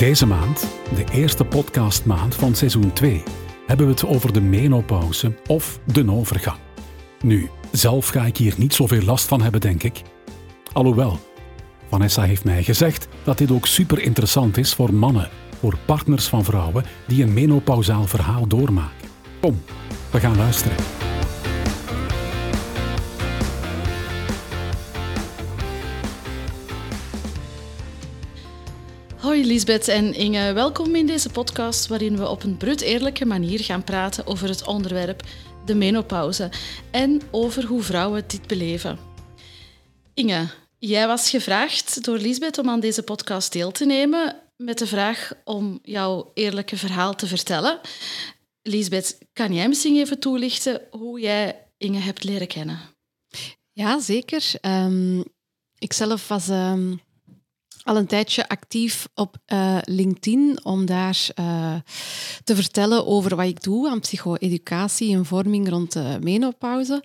Deze maand, de eerste podcastmaand van seizoen 2, hebben we het over de menopauze of de overgang. Nu, zelf ga ik hier niet zoveel last van hebben, denk ik. Alhoewel, Vanessa heeft mij gezegd dat dit ook super interessant is voor mannen, voor partners van vrouwen die een menopausaal verhaal doormaken. Kom, we gaan luisteren. Lisbeth en Inge, welkom in deze podcast waarin we op een brut eerlijke manier gaan praten over het onderwerp de menopauze en over hoe vrouwen dit beleven. Inge, jij was gevraagd door Lisbeth om aan deze podcast deel te nemen met de vraag om jouw eerlijke verhaal te vertellen. Lisbeth, kan jij misschien even toelichten hoe jij Inge hebt leren kennen? Ja, zeker. Um, ik zelf was ehm, al een tijdje actief op uh, LinkedIn om daar uh, te vertellen over wat ik doe aan psycho-educatie en vorming rond de menopauze.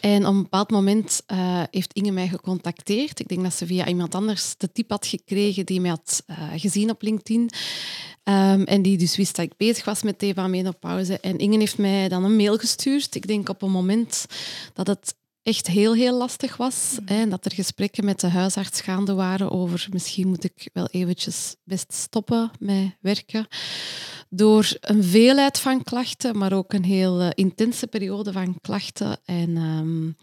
En op een bepaald moment uh, heeft Inge mij gecontacteerd. Ik denk dat ze via iemand anders de tip had gekregen die mij had gezien op LinkedIn. Um, en die dus wist dat ik bezig was met thema menopauze. En Inge heeft mij dan een mail gestuurd. Ik denk op een moment dat het echt heel, heel lastig was. Hè, en dat er gesprekken met de huisarts gaande waren over misschien moet ik wel eventjes best stoppen met werken. Door een veelheid van klachten, maar ook een heel uh, intense periode van klachten. En um,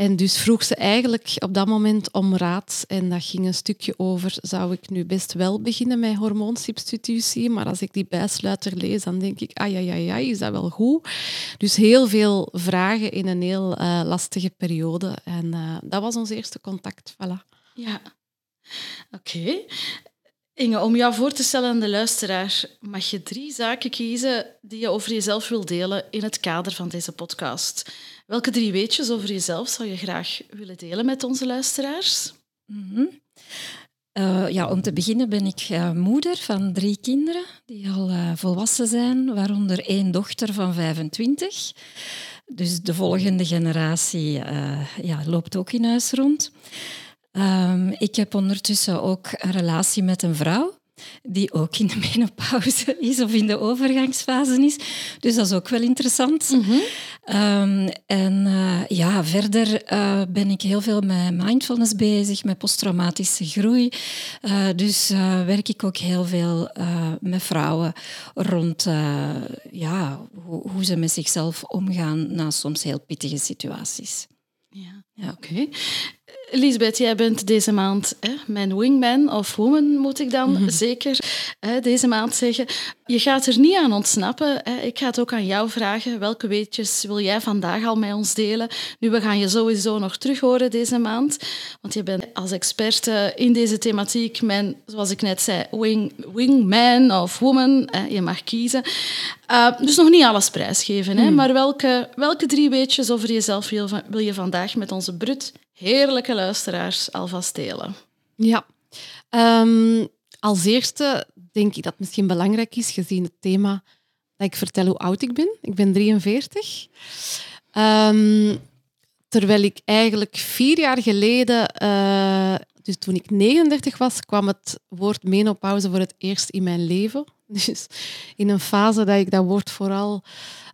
en dus vroeg ze eigenlijk op dat moment om raad. En dat ging een stukje over, zou ik nu best wel beginnen met hormoonsubstitutie? Maar als ik die bijsluiter lees, dan denk ik, ai, ai, ai, is dat wel goed? Dus heel veel vragen in een heel uh, lastige periode. En uh, dat was ons eerste contact. Voilà. Ja, oké. Inge, om jou voor te stellen aan de luisteraar, mag je drie zaken kiezen die je over jezelf wil delen in het kader van deze podcast. Welke drie weetjes over jezelf zou je graag willen delen met onze luisteraars? -hmm. uh, ja, om te beginnen ben ik uh, moeder van drie kinderen die al uh, volwassen zijn, waaronder één dochter van 25. Dus de volgende generatie ja, loopt ook in huis rond. Um, ik heb ondertussen ook een relatie met een vrouw die ook in de menopauze is of in de overgangsfase is. Dus dat is ook wel interessant. Mm -hmm. um, en uh, ja, verder uh, ben ik heel veel met mindfulness bezig, met posttraumatische groei. Uh, dus werk ik ook heel veel met vrouwen rond ja, hoe, hoe, ze met zichzelf omgaan na soms heel pittige situaties. Ja, ja oké. Okay. Lisbeth, jij bent deze maand hè, mijn wingman of woman, moet ik dan mm -hmm. zeker hè, deze maand zeggen. Je gaat er niet aan ontsnappen. Hè. Ik ga het ook aan jou vragen. Welke weetjes wil jij vandaag al met ons delen? Nu, we gaan je sowieso nog terug horen deze maand. Want je bent als expert in deze thematiek mijn, zoals ik net zei, wing, wingman of woman. Hè. Je mag kiezen. Uh, dus nog niet alles prijsgeven. Hè. Mm. Maar welke, welke drie weetjes over jezelf wil, wil je vandaag met onze brut heerlijke luisteraars alvast delen? Ja. Um, als eerste denk ik dat het misschien belangrijk is, gezien het thema, dat ik vertel hoe oud ik ben. Ik ben 43. Um, terwijl ik eigenlijk vier jaar geleden, uh, dus toen ik 39 was, kwam het woord menopauze voor het eerst in mijn leven. Dus in een fase dat ik dat woord vooral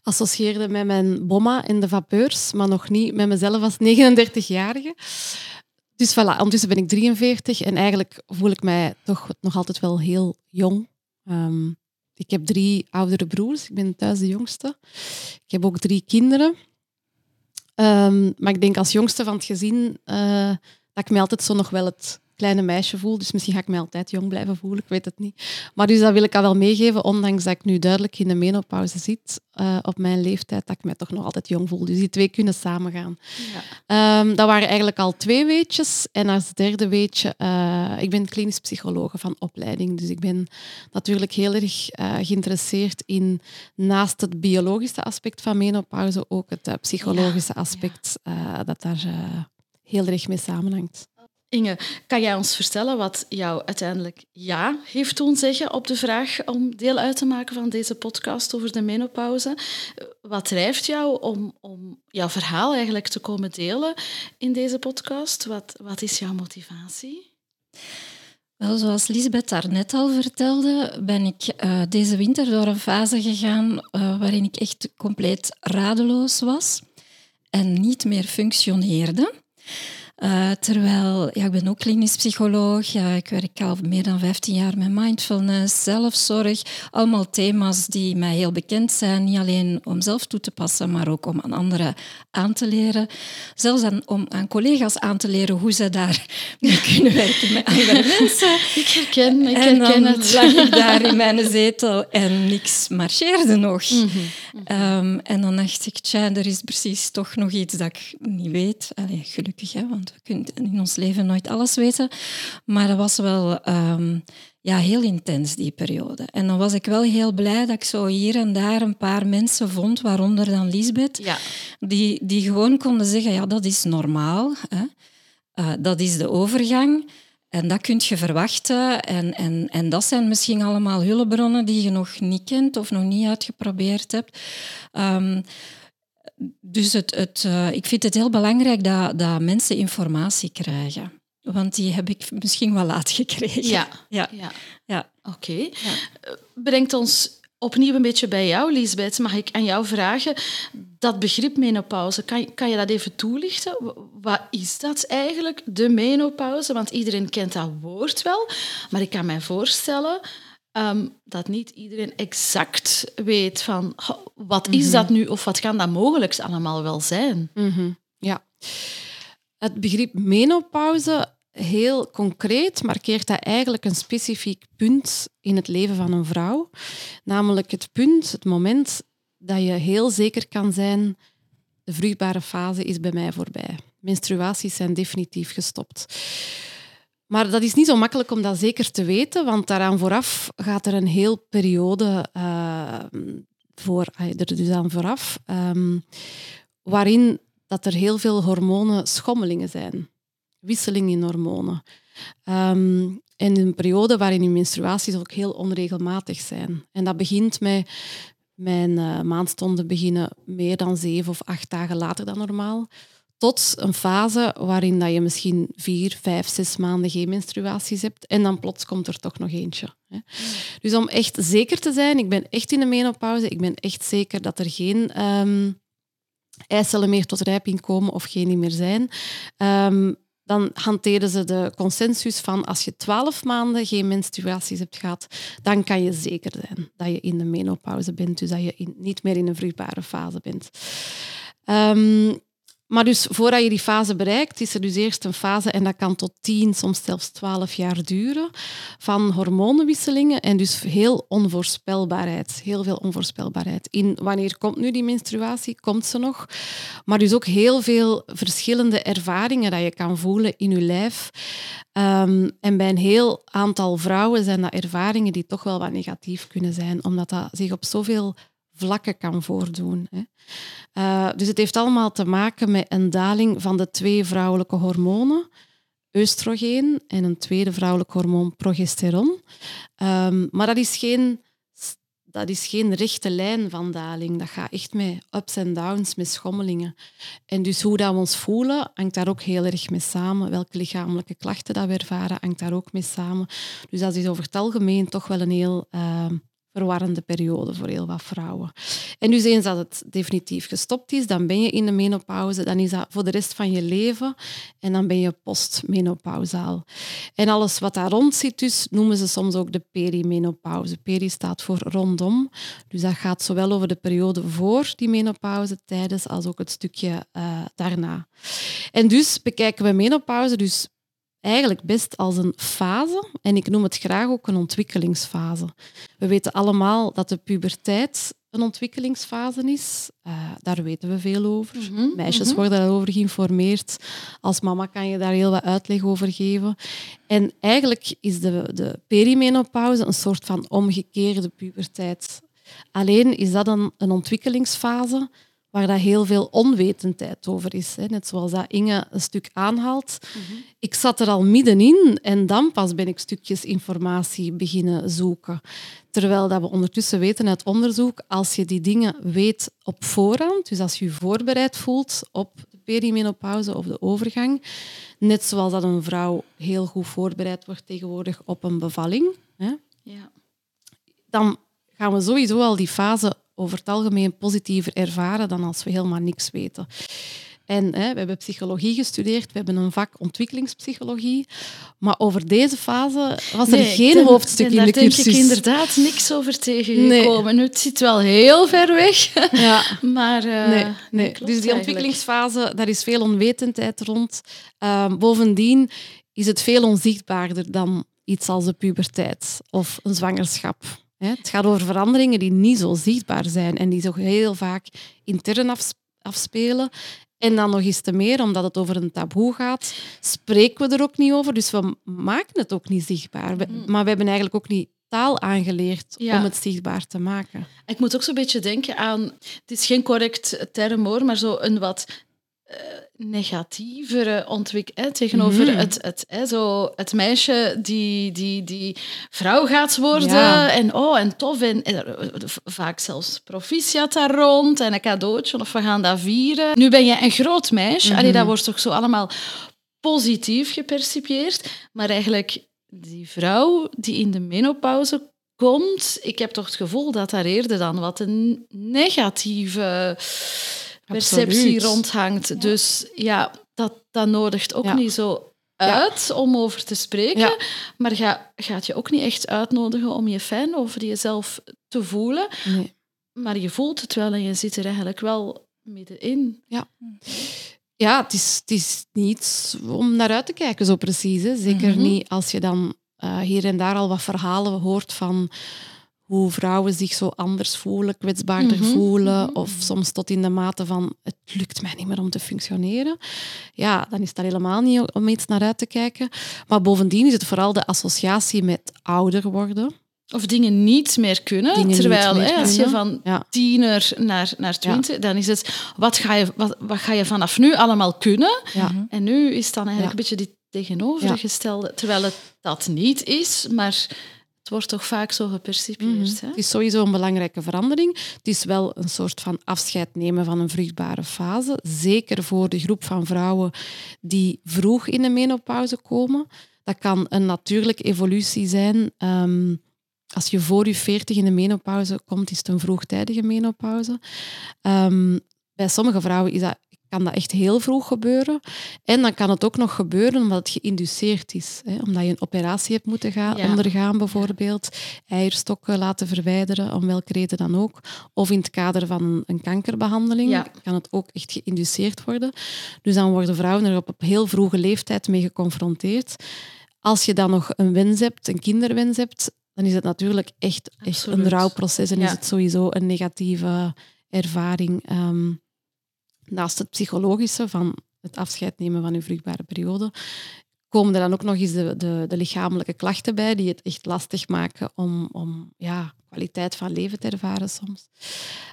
associeerde met mijn bomma en de vapeurs, maar nog niet met mezelf als 39-jarige. Dus voilà, ondertussen ben ik 43 en eigenlijk voel ik mij toch nog altijd wel heel jong. Um, ik heb drie oudere broers, ik ben thuis de jongste. Ik heb ook drie kinderen. Um, maar ik denk als jongste van het gezin uh, dat ik mij altijd zo nog wel het kleine meisje voel. Dus misschien ga ik mij altijd jong blijven voelen, ik weet het niet. Maar dus dat wil ik al wel meegeven, ondanks dat ik nu duidelijk in de menopauze zit, uh, op mijn leeftijd, dat ik mij toch nog altijd jong voel. Dus die twee kunnen samengaan. Ja. Um, dat waren eigenlijk al twee weetjes. En als derde weetje, uh, ik ben klinisch psycholoog van opleiding. Dus ik ben natuurlijk heel erg uh, geïnteresseerd in, naast het biologische aspect van menopauze, ook het psychologische ja. aspect ja. dat daar heel erg mee samenhangt. Inge, kan jij ons vertellen wat jou uiteindelijk ja heeft doen zeggen op de vraag om deel uit te maken van deze podcast over de menopauze? Wat drijft jou om, om jouw verhaal eigenlijk te komen delen in deze podcast? Wat, wat is jouw motivatie? Wel, zoals Lisbeth daarnet al vertelde, ben ik uh, deze winter door een fase gegaan uh, waarin ik echt compleet radeloos was en niet meer functioneerde. Uh, terwijl, ja, ik ben ook klinisch psycholoog. Ja, ik werk al meer dan 15 jaar met mindfulness, zelfzorg. Allemaal thema's die mij heel bekend zijn. Niet alleen om zelf toe te passen, maar ook om aan anderen aan te leren. Zelfs aan, om aan collega's aan te leren hoe ze daar mee kunnen werken met andere mensen. Ik herken, ik en herken dan het. lag ik daar in mijn zetel en niks marcheerde nog. Mhm. Um, en dan dacht ik, tja, er is precies toch nog iets dat ik niet weet. Allee, gelukkig, hè, want we kunnen in ons leven nooit alles weten. Maar dat was wel um, ja, heel intens, die periode. En dan was ik wel heel blij dat ik zo hier en daar een paar mensen vond, waaronder dan Lisbeth, Ja. die, die gewoon konden zeggen, ja, dat is normaal. Hè. Uh, dat is de overgang. En dat kun je verwachten. En, en, en dat zijn misschien allemaal hulpbronnen die je nog niet kent of nog niet uitgeprobeerd hebt. Um, dus het, het, uh, ik vind het heel belangrijk dat, dat mensen informatie krijgen. Want die heb ik misschien wel laat gekregen. Ja. ja. ja. ja. Oké. Okay. Ja. Brengt ons opnieuw een beetje bij jou, Lisbeth. Mag ik aan jou vragen, dat begrip menopauze, kan, kan je dat even toelichten? Wat is dat eigenlijk, de menopauze? Want iedereen kent dat woord wel, maar ik kan mij voorstellen um, dat niet iedereen exact weet van oh, wat is mm -hmm. dat nu of wat kan dat mogelijk allemaal wel zijn. Mm -hmm. Ja. Het begrip menopauze heel concreet markeert dat eigenlijk een specifiek punt in het leven van een vrouw. Namelijk het punt, het moment dat je heel zeker kan zijn, de vruchtbare fase is bij mij voorbij. Menstruaties zijn definitief gestopt. Maar dat is niet zo makkelijk om dat zeker te weten, want daaraan vooraf gaat er een heel periode uh, voor, er dus aan vooraf, um, waarin dat er heel veel hormonen schommelingen zijn wisseling in hormonen. Um, en een periode waarin je menstruaties ook heel onregelmatig zijn. En dat begint met mijn uh, maandstonden beginnen meer dan zeven of acht dagen later dan normaal. Tot een fase waarin dat je misschien vier, vijf, zes maanden geen menstruaties hebt. En dan plots komt er toch nog eentje. Hè. Dus om echt zeker te zijn, ik ben echt in de menopauze. Ik ben echt zeker dat er geen um, eicellen meer tot rijping komen of geen niet meer zijn. Um, dan hanteren ze de consensus van als je twaalf maanden geen menstruaties hebt gehad, dan kan je zeker zijn dat je in de menopauze bent, dus dat je niet meer in een vruchtbare fase bent. Um, maar dus voordat je die fase bereikt, is er dus eerst een fase, en dat kan tot tien, soms zelfs twaalf jaar duren, van hormonenwisselingen en dus heel onvoorspelbaarheid. Heel veel onvoorspelbaarheid. In wanneer komt nu die menstruatie? Komt ze nog? Maar dus ook heel veel verschillende ervaringen dat je kan voelen in je lijf. Um, en bij een heel aantal vrouwen zijn dat ervaringen die toch wel wat negatief kunnen zijn, omdat dat zich op zoveel vlakken kan voordoen. Hè. Uh, dus het heeft allemaal te maken met een daling van de twee vrouwelijke hormonen, oestrogeen en een tweede vrouwelijk hormoon, progesteron. Um, maar dat is, geen, dat is geen rechte lijn van daling. Dat gaat echt met ups en downs, met schommelingen. En dus hoe dat we ons voelen, hangt daar ook heel erg mee samen. Welke lichamelijke klachten dat we ervaren, hangt daar ook mee samen. Dus dat is over het algemeen toch wel een heel... Uh, verwarrende periode voor heel wat vrouwen. En dus eens dat het definitief gestopt is, dan ben je in de menopauze, dan is dat voor de rest van je leven en dan ben je postmenopausaal. En alles wat daar rond zit, dus, noemen ze soms ook de perimenopauze. Peri staat voor rondom, dus dat gaat zowel over de periode voor die menopauze, tijdens, als ook het stukje uh, daarna. En dus bekijken we menopauze dus eigenlijk best als een fase. En ik noem het graag ook een ontwikkelingsfase. We weten allemaal dat de puberteit een ontwikkelingsfase is. Uh, daar weten we veel over. Mm -hmm, Meisjes mm -hmm. worden daarover geïnformeerd. Als mama kan je daar heel wat uitleg over geven. En eigenlijk is de, de perimenopauze een soort van omgekeerde puberteit. Alleen is dat een, een ontwikkelingsfase waar dat heel veel onwetendheid over is. Hè. Net zoals dat Inge een stuk aanhaalt. Mm -hmm. Ik zat er al middenin en dan pas ben ik stukjes informatie beginnen zoeken. Terwijl dat we ondertussen weten uit onderzoek, als je die dingen weet op voorhand, dus als je je voorbereid voelt op de perimenopauze of de overgang. Net zoals dat een vrouw heel goed voorbereid wordt tegenwoordig op een bevalling. Hè. Ja. Dan gaan we sowieso al die fase over het algemeen positiever ervaren dan als we helemaal niks weten. En hè, we hebben psychologie gestudeerd, we hebben een vak ontwikkelingspsychologie. Maar over deze fase was er Nee, geen ten- hoofdstuk in de Daar denk cursus. ik inderdaad niks over tegengekomen. Nu, Het zit wel heel ver weg, Ja. maar... eh, Nee, nee. klopt dus die eigenlijk. ontwikkelingsfase, daar is veel onwetendheid rond. Ehm, bovendien is het veel onzichtbaarder dan iets als de puberteit of een zwangerschap. Het gaat over veranderingen die niet zo zichtbaar zijn en die zo heel vaak intern afs- afspelen. En dan nog eens te meer, omdat het over een taboe gaat, spreken we er ook niet over. Dus we maken het ook niet zichtbaar. We- Maar we hebben eigenlijk ook niet taal aangeleerd Ja. om het zichtbaar te maken. Ik moet ook zo'n beetje denken aan... Het is geen correct term hoor, maar zo een wat negatievere ontwikkeling tegenover Mhm. het, het, hè, zo het meisje die, die, die vrouw gaat worden. Ja. En oh, en tof. En, eh, vaak zelfs proficiat daar rond en een cadeautje of we gaan dat vieren. Nu ben je een groot meisje. Allee, dat wordt toch zo allemaal positief gepercipieerd. Maar eigenlijk die vrouw die in de menopauze komt, ik heb toch het gevoel dat daar eerder dan wat een negatieve perceptie Absoluut. rondhangt. Dus ja, dat, dat nodigt ook Ja. niet zo uit om over te spreken. Ja. Maar ga, gaat je ook niet echt uitnodigen om je fijn over jezelf te voelen. Nee. Maar je voelt het wel en je zit er eigenlijk wel middenin. Ja, het is, het is niet om naar uit te kijken, zo precies. Hè. Zeker Mhm. niet als je dan eh, hier en daar al wat verhalen hoort van hoe vrouwen zich zo anders voelen, kwetsbaarder Mhm, voelen, mhm. of soms tot in de mate van het lukt mij niet meer om te functioneren. Ja, dan is dat helemaal niet om iets naar uit te kijken. Maar bovendien is het vooral de associatie met ouder worden. Of dingen niet meer kunnen. Dingen terwijl meer hè, als je van Ja. tiener naar, naar twintig, dan is het wat ga, je, wat, wat ga je vanaf nu allemaal kunnen? Ja. En nu is het dan eigenlijk Ja. een beetje die tegenovergestelde. Terwijl het dat niet is, maar het wordt toch vaak zo gepercipieerd. Mhm. hè? Het is sowieso een belangrijke verandering. Het is wel een soort van afscheid nemen van een vruchtbare fase. Zeker voor de groep van vrouwen die vroeg in de menopauze komen. Dat kan een natuurlijke evolutie zijn. Ehm, als je voor je 40 in de menopauze komt, is het een vroegtijdige menopauze. Ehm, bij sommige vrouwen is dat, kan dat echt heel vroeg gebeuren. En dan kan het ook nog gebeuren omdat het geïnduceerd is. Hè? Omdat je een operatie hebt moeten gaan, Ja. ondergaan, bijvoorbeeld. Eierstokken laten verwijderen, om welke reden dan ook. Of in het kader van een, kankerbehandeling Ja. kan het ook echt geïnduceerd worden. Dus dan worden vrouwen er op, heel vroege leeftijd mee geconfronteerd. Als je dan nog een wens hebt, een kinderwens hebt, dan is het natuurlijk echt, echt een rouwproces en Ja. is het sowieso een negatieve ervaring. Ehm, naast het psychologische van het afscheid nemen van je vruchtbare periode, komen er dan ook nog eens de, de, de lichamelijke klachten bij die het echt lastig maken om, om ja, kwaliteit van leven te ervaren soms.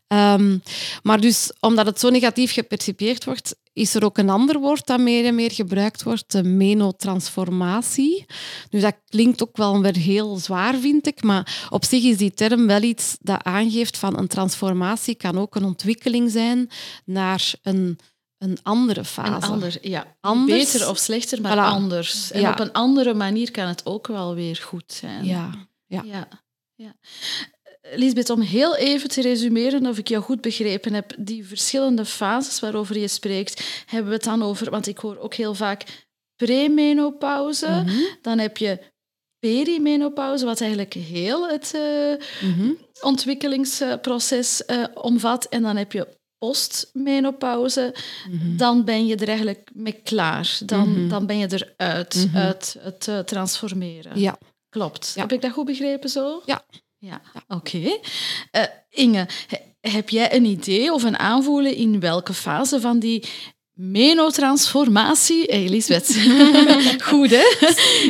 Ehm, maar dus, omdat het zo negatief gepercipieerd wordt, is er ook een ander woord dat meer en meer gebruikt wordt, de menotransformatie. Dus dat klinkt ook wel weer heel zwaar, vind ik, maar op zich is die term wel iets dat aangeeft van een transformatie kan ook een ontwikkeling zijn naar een, een andere fase. Een ander, ja. Anders- Beter of slechter, maar Voilà. anders. En Ja. op een andere manier kan het ook wel weer goed zijn. Ja, ja. Ja. ja. Lisbeth, om heel even te resumeren of ik jou goed begrepen heb, die verschillende fases waarover je spreekt, hebben we het dan over, want ik hoor ook heel vaak premenopauze, Mhm, dan heb je perimenopauze, wat eigenlijk heel het eh, mhm. ontwikkelingsproces eh, omvat, en dan heb je postmenopauze, Mhm. dan ben je er eigenlijk mee klaar. Dan, Mhm. dan ben je eruit, Mhm. uit het eh, transformeren. Ja. Klopt. Ja. Heb ik dat goed begrepen zo? Ja. Ja, oké. Eh, Inge, he- heb jij een idee of een aanvoelen in welke fase van die menotransformatie... Hey, Elisabeth. goed, hè?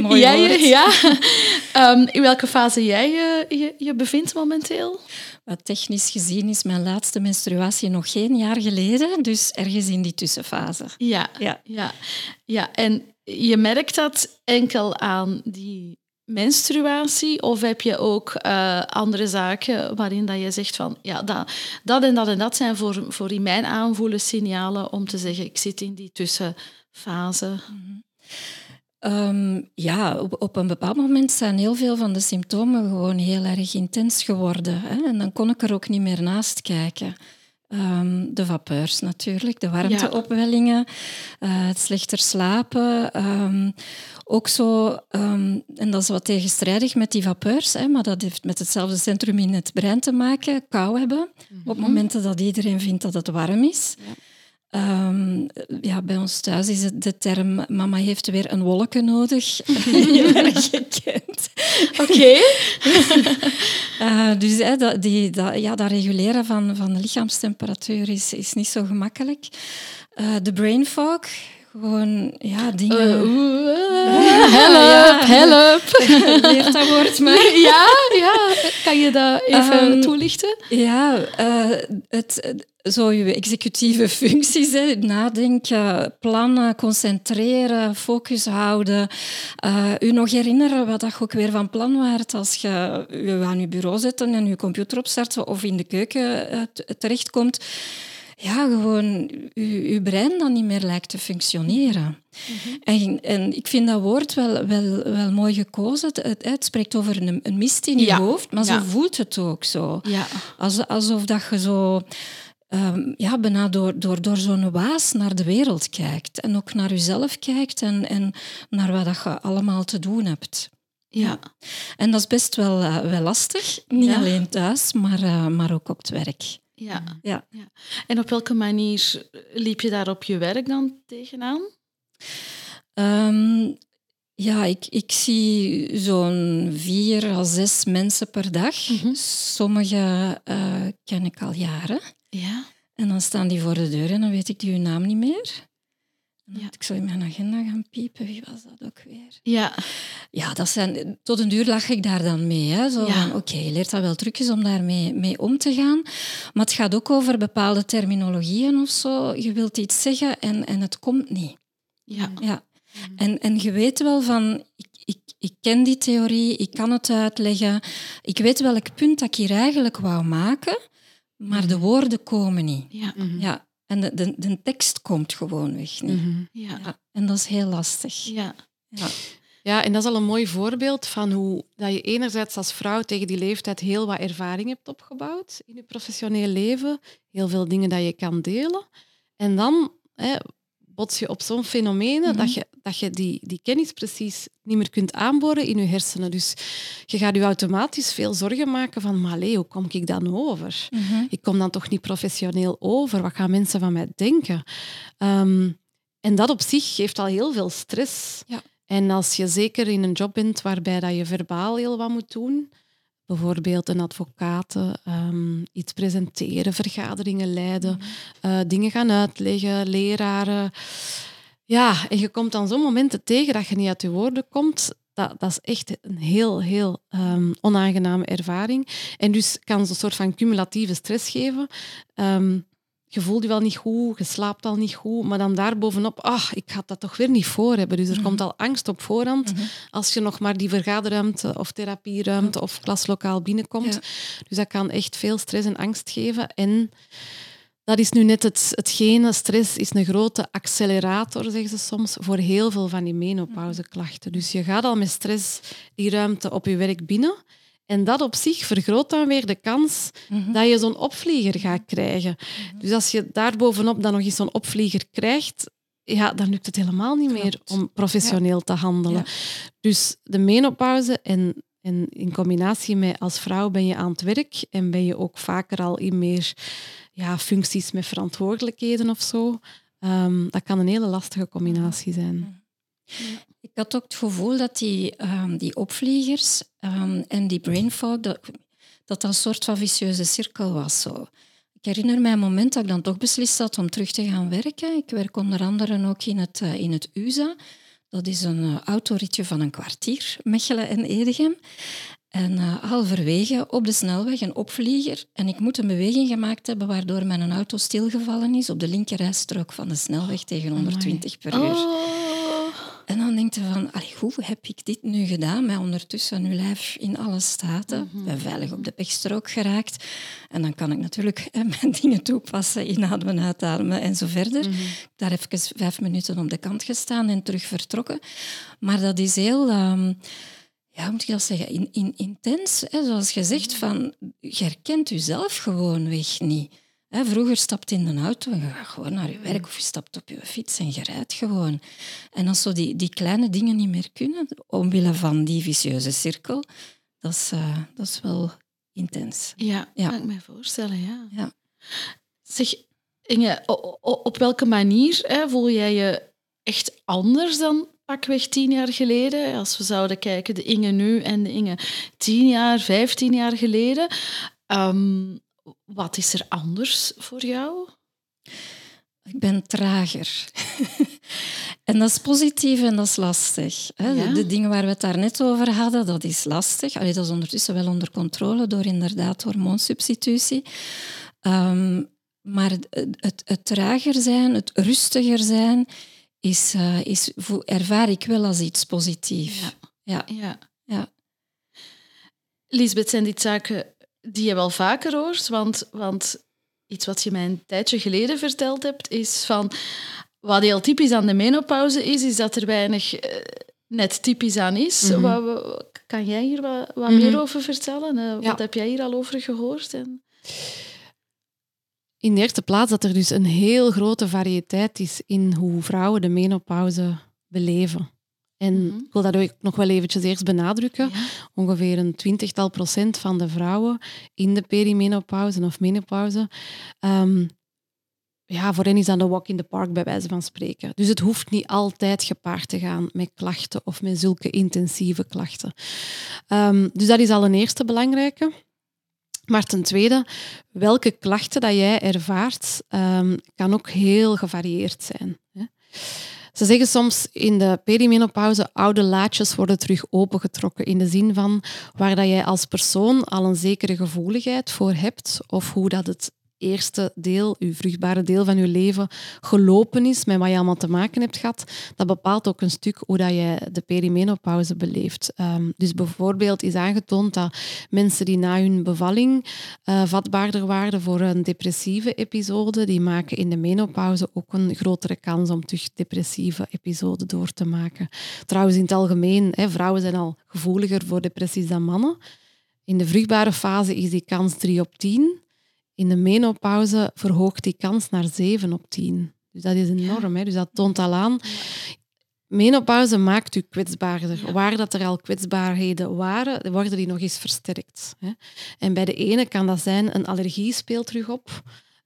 Mooi jij. Ja. Ehm, in welke fase jij je, je, je bevindt momenteel? Wat technisch gezien is mijn laatste menstruatie nog geen jaar geleden, dus ergens in die tussenfase. Ja. Ja. Ja. ja. En je merkt dat enkel aan die menstruatie? Of heb je ook eh, andere zaken waarin dat je zegt van ja, dat, dat en dat en dat zijn voor, voor in mijn aanvoelen signalen om te zeggen ik zit in die tussenfase? Um, ja, op, op, een bepaald moment zijn heel veel van de symptomen gewoon heel erg intens geworden. Hè? En dan kon ik er ook niet meer naast kijken. Um, de vapeurs natuurlijk, de warmteopwellingen, uh, het slechter slapen. Um, ook zo, en dat is wat tegenstrijdig met die vapeurs, hè, maar dat heeft met hetzelfde centrum in het brein te maken, kou hebben. Mm -hmm. Op momenten dat iedereen vindt dat het warm is. Ja. Um, ja, bij ons thuis is het de term mama heeft weer een wolken nodig. Heel erg gekend. Oké. uh, dus hè, dat, die, dat, ja, dat reguleren van, van de lichaamstemperatuur is, is niet zo gemakkelijk. Uh, de brain fog, gewoon ja, dingen. Uh, uh, help, help. Leert dat woord maar. ja, ja. Kan je dat even um, toelichten? Ja, uh, het, zo je executieve functies, hè, nadenken, plannen, concentreren, focus houden. U nog herinneren wat je ook weer van plan waart als je je aan je bureau zet en je computer opstart of in de keuken terechtkomt ja, gewoon je, brein dan niet meer lijkt te functioneren. Mhm. en, en ik vind dat woord wel, wel, wel mooi gekozen. Het, het, spreekt over een, een mist in je ja. hoofd, maar Ja. zo voelt het ook zo. Ja. Als, alsof dat je zo ehm, ja, bijna door, door, door zo'n waas naar de wereld kijkt. En ook naar jezelf kijkt en, en naar wat dat je allemaal te doen hebt. Ja. En dat is best wel, eh, wel lastig. Niet Ja. alleen thuis, maar, eh, maar ook op het werk. Ja. Ja. En op welke manier liep je daar op je werk dan tegenaan? Ehm, ja, ik, ik zie zo'n vier à zes mensen per dag. Mhm. Sommige eh, ken ik al jaren. Ja. En dan staan die voor de deur en dan weet ik die hun naam niet meer. En dan Ja. moet ik zo in mijn agenda gaan piepen. Wie was dat ook weer? Ja. Ja, dat zijn, tot een duur lag ik daar dan mee. Hè. Zo Ja. van, oké, je leert dat wel trucjes om daarmee mee om te gaan. Maar het gaat ook over bepaalde terminologieën of zo. Je wilt iets zeggen en, en het komt niet. Ja. Ja. En, en je weet wel van, ik, ik, ik ken die theorie, ik kan het uitleggen. Ik weet welk punt dat ik hier eigenlijk wou maken, maar de woorden komen niet. Ja. Ja. En de, de, de tekst komt gewoon weg niet. Mhm. Ja. Ja. En dat is heel lastig. Ja. Ja. Ja, en dat is al een mooi voorbeeld van hoe dat je enerzijds als vrouw tegen die leeftijd heel wat ervaring hebt opgebouwd in je professioneel leven. Heel veel dingen dat je kan delen. En dan hè, bots je op zo'n fenomenen Mhm. dat je, dat je die, die kennis precies niet meer kunt aanboren in je hersenen. Dus je gaat je automatisch veel zorgen maken van, maar allee, hoe kom ik dan over? Mhm. ik kom dan toch niet professioneel over. Wat gaan mensen van mij denken? Ehm, en dat op zich geeft al heel veel stress. Ja. En als je zeker in een job bent waarbij dat je verbaal heel wat moet doen, bijvoorbeeld een advocaat, ehm, iets presenteren, vergaderingen leiden, eh, dingen gaan uitleggen, leraren. Ja, en je komt dan zo'n momenten tegen dat je niet uit je woorden komt. Dat, dat is echt een heel, heel ehm, onaangename ervaring. En dus kan ze een soort van cumulatieve stress geven. Ehm, je voelt je wel niet goed, je slaapt al niet goed, maar dan daarbovenop, ah, ik ga dat toch weer niet voor hebben. Dus er Mhm. komt al angst op voorhand Mhm. als je nog maar die vergaderruimte of therapieruimte of klaslokaal binnenkomt. Ja. Dus dat kan echt veel stress en angst geven. En dat is nu net het, hetgene. Stress is een grote accelerator, zeggen ze soms, voor heel veel van die menopauzeklachten. Dus je gaat al met stress die ruimte op je werk binnen. En dat op zich vergroot dan weer de kans Mhm. dat je zo'n opvlieger gaat krijgen. Dus als je daarbovenop dan nog eens zo'n opvlieger krijgt, ja, dan lukt het helemaal niet meer om professioneel te handelen. Ja. Dus de menopauze en, en in combinatie met als vrouw ben je aan het werk en ben je ook vaker al in meer ja, functies met verantwoordelijkheden of zo. Ehm, dat kan een hele lastige combinatie zijn. Ik had ook het gevoel dat die, ehm, die opvliegers ehm, en die brain fog, dat, dat dat een soort van vicieuze cirkel was. Zo. Ik herinner mij een moment dat ik dan toch beslist had om terug te gaan werken. Ik werk onder andere ook in het, eh, in het USA. Dat is een uh, autoritje van een kwartier, Mechelen en Edegem. En eh, halverwege op de snelweg een opvlieger. En ik moet een beweging gemaakt hebben waardoor mijn auto stilgevallen is op de linkerrijstrook van de snelweg tegen 120 per uur. Oh. En dan denk je van, allee, hoe heb ik dit nu gedaan? Maar ondertussen uw lijf in alle staten. Ik ben veilig op de pechstrook geraakt. En dan kan ik natuurlijk hè, mijn dingen toepassen, inademen, uitademen en zo verder. Daar heb ik vijf minuten op de kant gestaan en terug vertrokken. Maar dat is heel... ehm, ja, moet ik dat zeggen, in, in, intens. Hè? Zoals je zegt, van, je herkent jezelf gewoon weg niet. Hè, vroeger stapt je in een auto en je gaat gewoon naar je werk of je stapt op je fiets en je rijdt gewoon. En als zo die, die kleine dingen niet meer kunnen, omwille van die vicieuze cirkel, dat is, eh, dat is wel intens. Ja, Ja. kan ik me voorstellen, ja. Ja. Zeg, Inge, op welke manier hè, voel jij je echt anders dan pakweg tien jaar geleden? Als we zouden kijken, de Inge nu en de Inge tien jaar, vijftien jaar geleden. Ehm, wat is er anders voor jou? Ik ben trager. en dat is positief en dat is lastig. Hè. Ja. De, de dingen waar we het daarnet over hadden, dat is lastig. Allee, dat is ondertussen wel onder controle door inderdaad hormoonsubstitutie. Ehm, maar het, het, het trager zijn, het rustiger zijn, is, eh, is, ervaar ik wel als iets positiefs. Ja. Ja. Ja. Ja. Lisbeth, zijn dit zaken die je wel vaker hoort? Want, want iets wat je mij een tijdje geleden verteld hebt, is van... Wat heel typisch aan de menopauze is, is dat er weinig eh, net typisch aan is. Mhm. Wat, wat- kan jij hier wat, wat Mhm. meer over vertellen? Eh, Ja. Wat heb jij hier al over gehoord? En... In de eerste plaats dat er dus een heel grote variëteit is in hoe vrouwen de menopauze beleven. En Mhm. ik wil dat ook nog wel eventjes eerst benadrukken. Ja. Ongeveer een twintigtal procent van de vrouwen in de perimenopauze of menopauze, ehm, ja, voor hen is dat een walk in the park bij wijze van spreken. Dus het hoeft niet altijd gepaard te gaan met klachten of met zulke intensieve klachten. Ehm, dus dat is al een eerste belangrijke. Maar ten tweede, welke klachten dat jij ervaart, ehm, kan ook heel gevarieerd zijn. Hè. Ze zeggen soms in de perimenopauze, oude laadjes worden terug opengetrokken in de zin van waar dat jij als persoon al een zekere gevoeligheid voor hebt of hoe dat het eerste deel, uw vruchtbare deel van je leven, gelopen is met wat je allemaal te maken hebt gehad, dat bepaalt ook een stuk hoe dat jij de perimenopauze beleeft. Ehm, dus bijvoorbeeld is aangetoond dat mensen die na hun bevalling eh, vatbaarder waren voor een depressieve episode, die maken in de menopauze ook een grotere kans om terug depressieve episoden door te maken. Trouwens, in het algemeen, hè, vrouwen zijn al gevoeliger voor depressies dan mannen. In de vruchtbare fase is die kans 3 op 10. In de menopauze verhoogt die kans naar 7 op 10. Dus dat is enorm. Hè? Dus dat toont al aan. Menopauze maakt u kwetsbaarder. Ja. Waar dat er al kwetsbaarheden waren, worden die nog eens versterkt. Hè? En bij de ene kan dat zijn een allergie speelt terug op,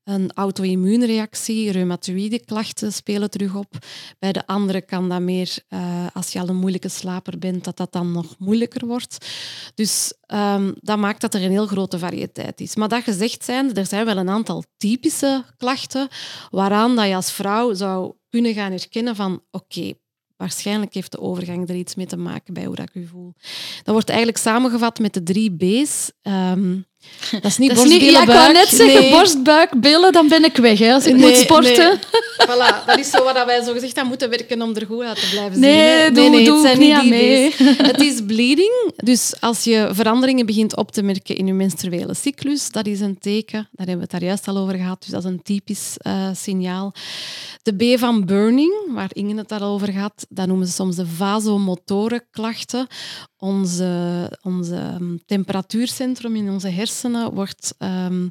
een auto-immuunreactie, reumatoïde klachten spelen terug op. Bij de andere kan dat meer, eh, als je al een moeilijke slaper bent, dat dat dan nog moeilijker wordt. Dus ehm, dat maakt dat er een heel grote variëteit is. Maar dat gezegd zijn, er zijn wel een aantal typische klachten waaraan dat je als vrouw zou kunnen gaan herkennen van oké, waarschijnlijk heeft de overgang er iets mee te maken bij hoe dat ik u voel. Dat wordt eigenlijk samengevat met de drie B's. Ehm, dat is niet Dat is niet, ja, ik wou net zeggen, nee. borst, buik, billen, dan ben ik weg. Hè, als ik Nee, moet sporten. nee. Voilà, dat is zo wat wij zo gezegd aan moeten werken om er goed uit te blijven Nee, zien. hè. doe- het doe ik niet aan mee. Het is bleeding. Dus als je veranderingen begint op te merken in je menstruele cyclus, dat is een teken. Daar hebben we het daar juist al over gehad. Dus dat is een typisch eh, signaal. De B van burning, waar Inge het al over had, dat noemen ze soms de vasomotoren klachten. Onze, onze ehm, temperatuurcentrum in onze hersenen wordt ehm,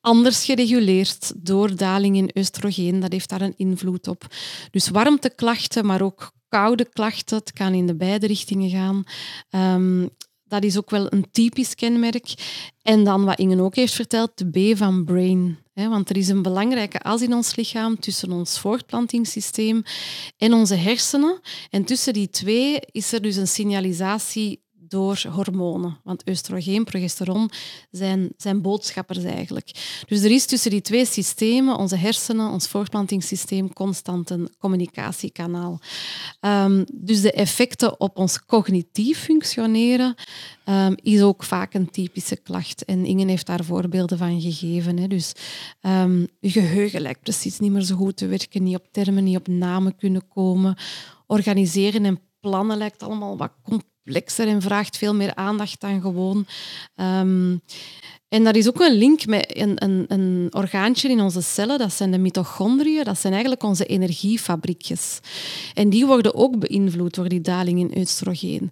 anders gereguleerd door daling in oestrogeen. Dat heeft daar een invloed op. Dus warmteklachten, maar ook koude klachten. Het kan in de beide richtingen gaan. Ehm, dat is ook wel een typisch kenmerk. En dan wat Inge ook heeft verteld, de B van brain. Want er is een belangrijke as in ons lichaam tussen ons voortplantingssysteem en onze hersenen. En tussen die twee is er dus een signalisatie door hormonen. Want oestrogeen, progesteron, zijn, zijn boodschappers eigenlijk. Dus er is tussen die twee systemen, onze hersenen, ons voortplantingssysteem, constant een communicatiekanaal. Ehm, dus de effecten op ons cognitief functioneren ehm, is ook vaak een typische klacht. En Inge heeft daar voorbeelden van gegeven. Hè. Dus ehm, je geheugen lijkt precies niet meer zo goed te werken, niet op termen, niet op namen kunnen komen. organiseren en plannen lijkt allemaal wat complexer en vraagt veel meer aandacht dan gewoon. Ehm, en daar is ook een link met een, een, een orgaantje in onze cellen, dat zijn de mitochondriën, dat zijn eigenlijk onze energiefabriekjes. En die worden ook beïnvloed door die daling in oestrogeen.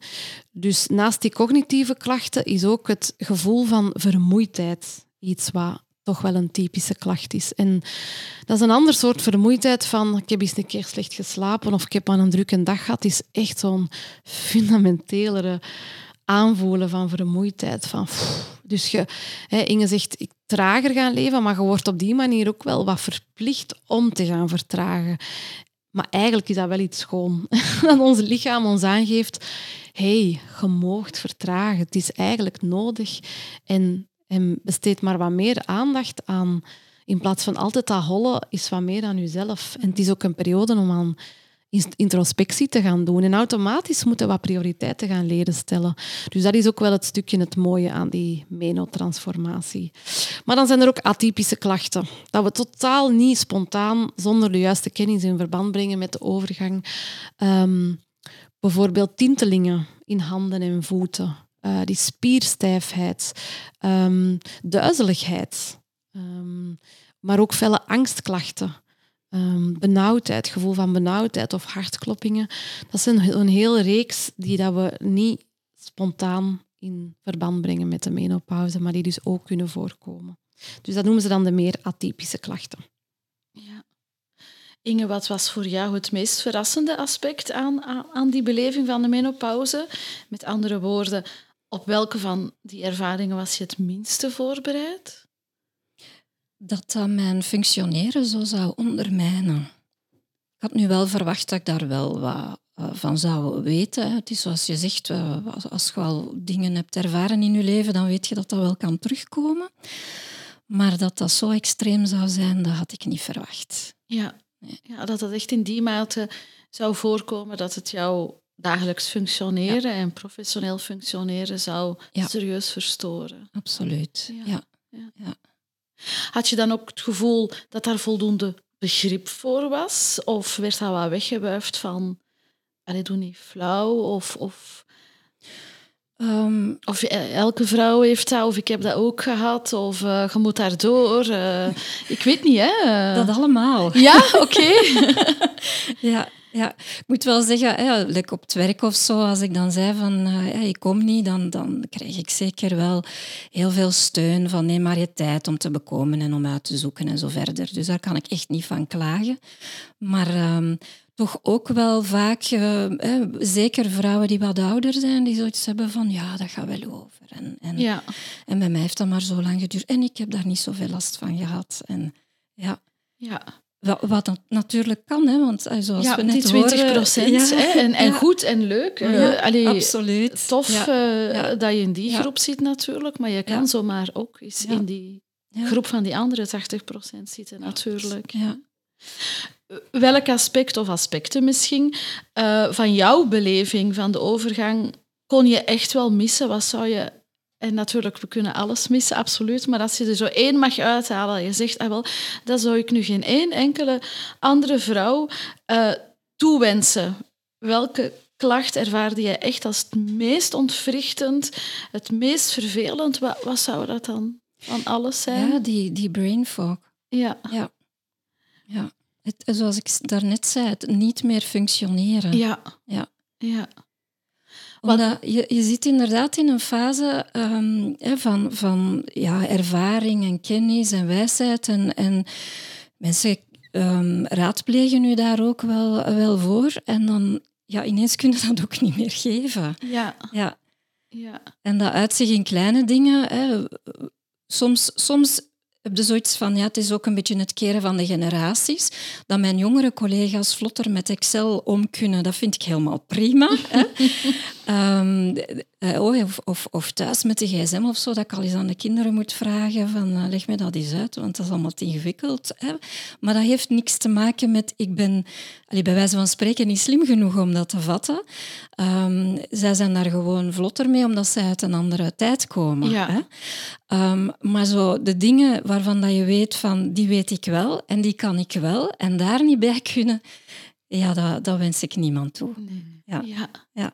Dus naast die cognitieve klachten is ook het gevoel van vermoeidheid iets wat toch wel een typische klacht is. En dat is een ander soort vermoeidheid van ik heb eens een keer slecht geslapen of ik heb aan een drukke dag gehad. is echt zo'n fundamentelere aanvoelen van vermoeidheid. Van, dus je, hè, Inge zegt, ik trager gaan leven, maar je wordt op die manier ook wel wat verplicht om te gaan vertragen. Maar eigenlijk is dat wel iets schoon. Dat ons lichaam ons aangeeft, hey, je moogt vertragen. Het is eigenlijk nodig. En, en besteed maar wat meer aandacht aan... In plaats van altijd dat hollen, is wat meer aan jezelf. En het is ook een periode om aan introspectie te gaan doen. En automatisch moeten we wat prioriteiten gaan leren stellen. Dus dat is ook wel het stukje het mooie aan die menotransformatie. Maar dan zijn er ook atypische klachten. Dat we totaal niet spontaan, zonder de juiste kennis in verband brengen met de overgang. Um, bijvoorbeeld tintelingen in handen en voeten. Uh, die spierstijfheid, um, duizeligheid, um, maar ook felle angstklachten um, benauwdheid, gevoel van benauwdheid of hartkloppingen. Dat zijn een hele reeks die dat we niet spontaan in verband brengen met de menopauze, maar die dus ook kunnen voorkomen. Dus dat noemen ze dan de meer atypische klachten. Ja. Inge, wat was voor jou het meest verrassende aspect aan, aan die beleving van de menopauze? Met andere woorden, op welke van die ervaringen was je het minste voorbereid? dat dat mijn functioneren zo zou ondermijnen. Ik had nu wel verwacht dat ik daar wel wat eh, van zou weten. Het is zoals je zegt, eh, als je al dingen hebt ervaren in je leven, dan weet je dat dat wel kan terugkomen. Maar dat dat zo extreem zou zijn, dat had ik niet verwacht. Ja, ja dat het echt in die mate zou voorkomen dat het jouw dagelijks functioneren en professioneel functioneren zou serieus verstoren. Absoluut, ja. ja. Had je dan ook het gevoel dat daar voldoende begrip voor was? Of werd dat wat weggewuifd van, allee, doe niet flauw, of... of Um, of elke vrouw heeft dat, of ik heb dat ook gehad, of uh, je moet daardoor. Uh, ik weet niet, hè? Dat allemaal. Ja, oké. ja, ja, ik moet wel zeggen, hè, op het werk of zo, als ik dan zei van uh, ik kom niet, dan, dan krijg ik zeker wel heel veel steun van neem maar je tijd om te bekomen en om uit te zoeken en zo verder. Dus daar kan ik echt niet van klagen. Maar ehm, toch ook wel vaak, uh, zeker vrouwen die wat ouder zijn, die zoiets hebben van ja, dat gaat wel over. En, en, ja. en bij mij heeft dat maar zo lang geduurd en ik heb daar niet zoveel last van gehad. En, ja. Ja. Wat natuurlijk kan, hè, want eh, zoals ja, we net die 20 procent. en, en goed en leuk. Ja, allee, absoluut. Tof uh, dat je in die groep zit natuurlijk, maar je kan zomaar ook eens in die groep van die andere 80 procent zitten natuurlijk. Ja. Welk aspect of aspecten misschien uh, van jouw beleving van de overgang kon je echt wel missen? Wat zou je en natuurlijk, we kunnen alles missen, absoluut. Maar als je er zo één mag uithalen, je zegt, ah wel, dat zou ik nu geen één enkele andere vrouw uh, toewensen. Welke klacht ervaarde je echt als het meest ontwrichtend, het meest vervelend? Wat, wat zou dat dan van alles zijn? Ja, die, die brain fog. Ja. Ja. ja. Het, zoals ik daarnet zei, het niet meer functioneren. Ja. Ja. ja omdat je, je zit inderdaad in een fase um, van, van ja, ervaring en kennis en wijsheid. En, en mensen um, raadplegen u daar ook wel, wel voor. En dan ja, ineens kunnen dat ook niet meer geven. Ja. ja. ja. En dat uit zich in kleine dingen. Hè. Soms, soms heb je zoiets van, ja, het is ook een beetje het keren van de generaties. Dat mijn jongere collega's vlotter met Excel om kunnen, dat vind ik helemaal prima. hè. Um, of, of, of, thuis met de gsm of zo, dat ik al eens aan de kinderen moet vragen van uh, leg me dat eens uit, want dat is allemaal te ingewikkeld. Hè. Maar dat heeft niks te maken met ik ben allee, bij wijze van spreken niet slim genoeg om dat te vatten. Um, zij zijn daar gewoon vlotter mee, omdat zij uit een andere tijd komen. Ja. Hè. Um, maar zo de dingen waarvan dat je weet van die weet ik wel en die kan ik wel en daar niet bij kunnen ja dat, dat wens ik niemand toe. Ja. Ja. Ja.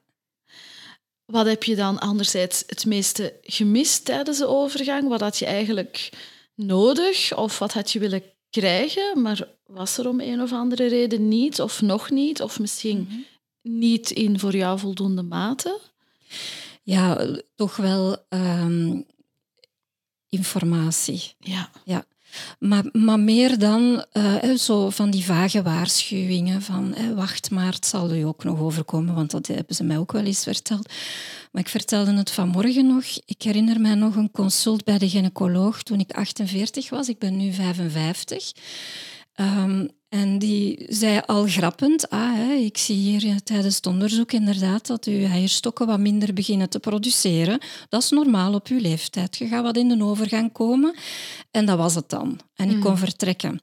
Wat heb je dan anderzijds het meeste gemist tijdens de overgang? Wat had je eigenlijk nodig of wat had je willen krijgen, maar was er om een of andere reden niet of nog niet? Of misschien niet in voor jou voldoende mate? Ja, toch wel ehm, informatie. Ja. Ja. Maar, maar meer dan eh, zo van die vage waarschuwingen van wacht maar, het zal u ook nog overkomen, want dat hebben ze mij ook wel eens verteld. Maar ik vertelde het vanmorgen nog. Ik herinner mij nog een consult bij de gynaecoloog toen ik 48 was. Ik ben nu 55. Ehm, en die zei al grappend, ah, hè, ik zie hier tijdens het onderzoek inderdaad dat uw eierstokken wat minder beginnen te produceren. Dat is normaal op uw leeftijd. Je gaat wat in de overgang komen. En dat was het dan. En ik kon vertrekken.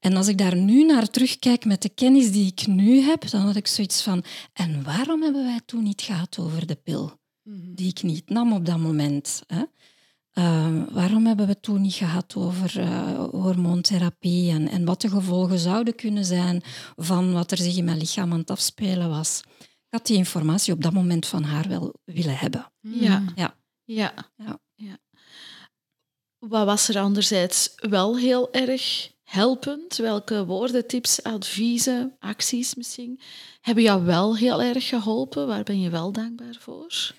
En als ik daar nu naar terugkijk met de kennis die ik nu heb, dan had ik zoiets van, en waarom hebben wij toen niet gehad over de pil? Die ik niet nam op dat moment. Hè? Uh, waarom hebben we het toen niet gehad over uh, hormoontherapie en, en, wat de gevolgen zouden kunnen zijn van wat er zich in mijn lichaam aan het afspelen was? Ik had die informatie op dat moment van haar wel willen hebben. Ja. Ja. Ja. Ja. ja. Wat was er anderzijds wel heel erg helpend? Welke woorden, tips, adviezen, acties misschien hebben jou wel heel erg geholpen? Waar ben je wel dankbaar voor?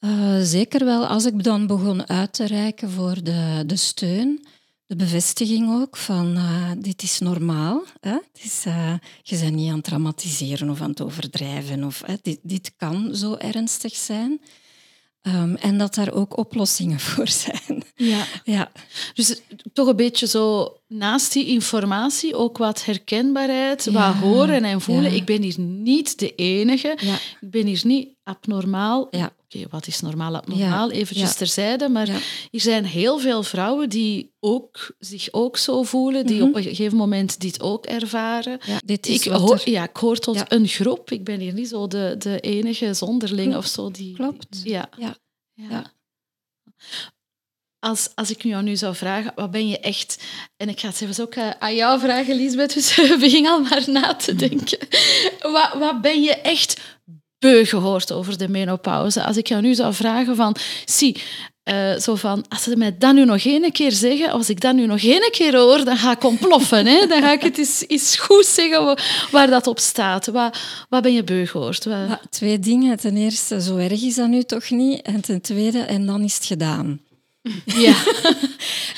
Uh, zeker wel als ik dan begon uit te reiken voor de, de steun, de bevestiging ook van uh, dit is normaal. Hè? Het is, uh, je bent niet aan het dramatiseren of aan het overdrijven. Of, dit, dit kan zo ernstig zijn. Um, en dat daar ook oplossingen voor zijn. Ja. ja. Dus toch een beetje zo naast die informatie ook wat herkenbaarheid, ja. wat horen en voelen. Ja. Ik ben hier niet de enige. Ja. Ik ben hier niet abnormaal. Oké, wat is normaal abnormaal? Eventjes terzijde. Maar er zijn heel veel vrouwen die ook, zich ook zo voelen, die Mhm. op een gegeven moment dit ook ervaren. Dit is Ik hoor, er- ja, ik hoor tot een groep. Ik ben hier niet zo de, de enige zonderling Klopt. of zo. Die, Klopt. Ja. Ja. Als, als ik jou nu zou vragen, wat ben je echt... En ik ga het zelfs ook eh, aan jou vragen, Lisbeth, dus we beginnen al maar na te denken. Wat, wat ben je echt beu gehoord over de menopauze? Als ik jou nu zou vragen van... Zie, eh, zo van, als ze mij dat nu nog één keer zeggen, als ik dat nu nog één keer hoor, dan ga ik ontploffen. Hè? Dan ga ik het eens, eens goed zeggen wa- waar dat op staat. Wat, wat ben je beu gehoord? Wat- twee dingen. Ten eerste, zo erg is dat nu toch niet. En ten tweede, en dan is het gedaan. Ja.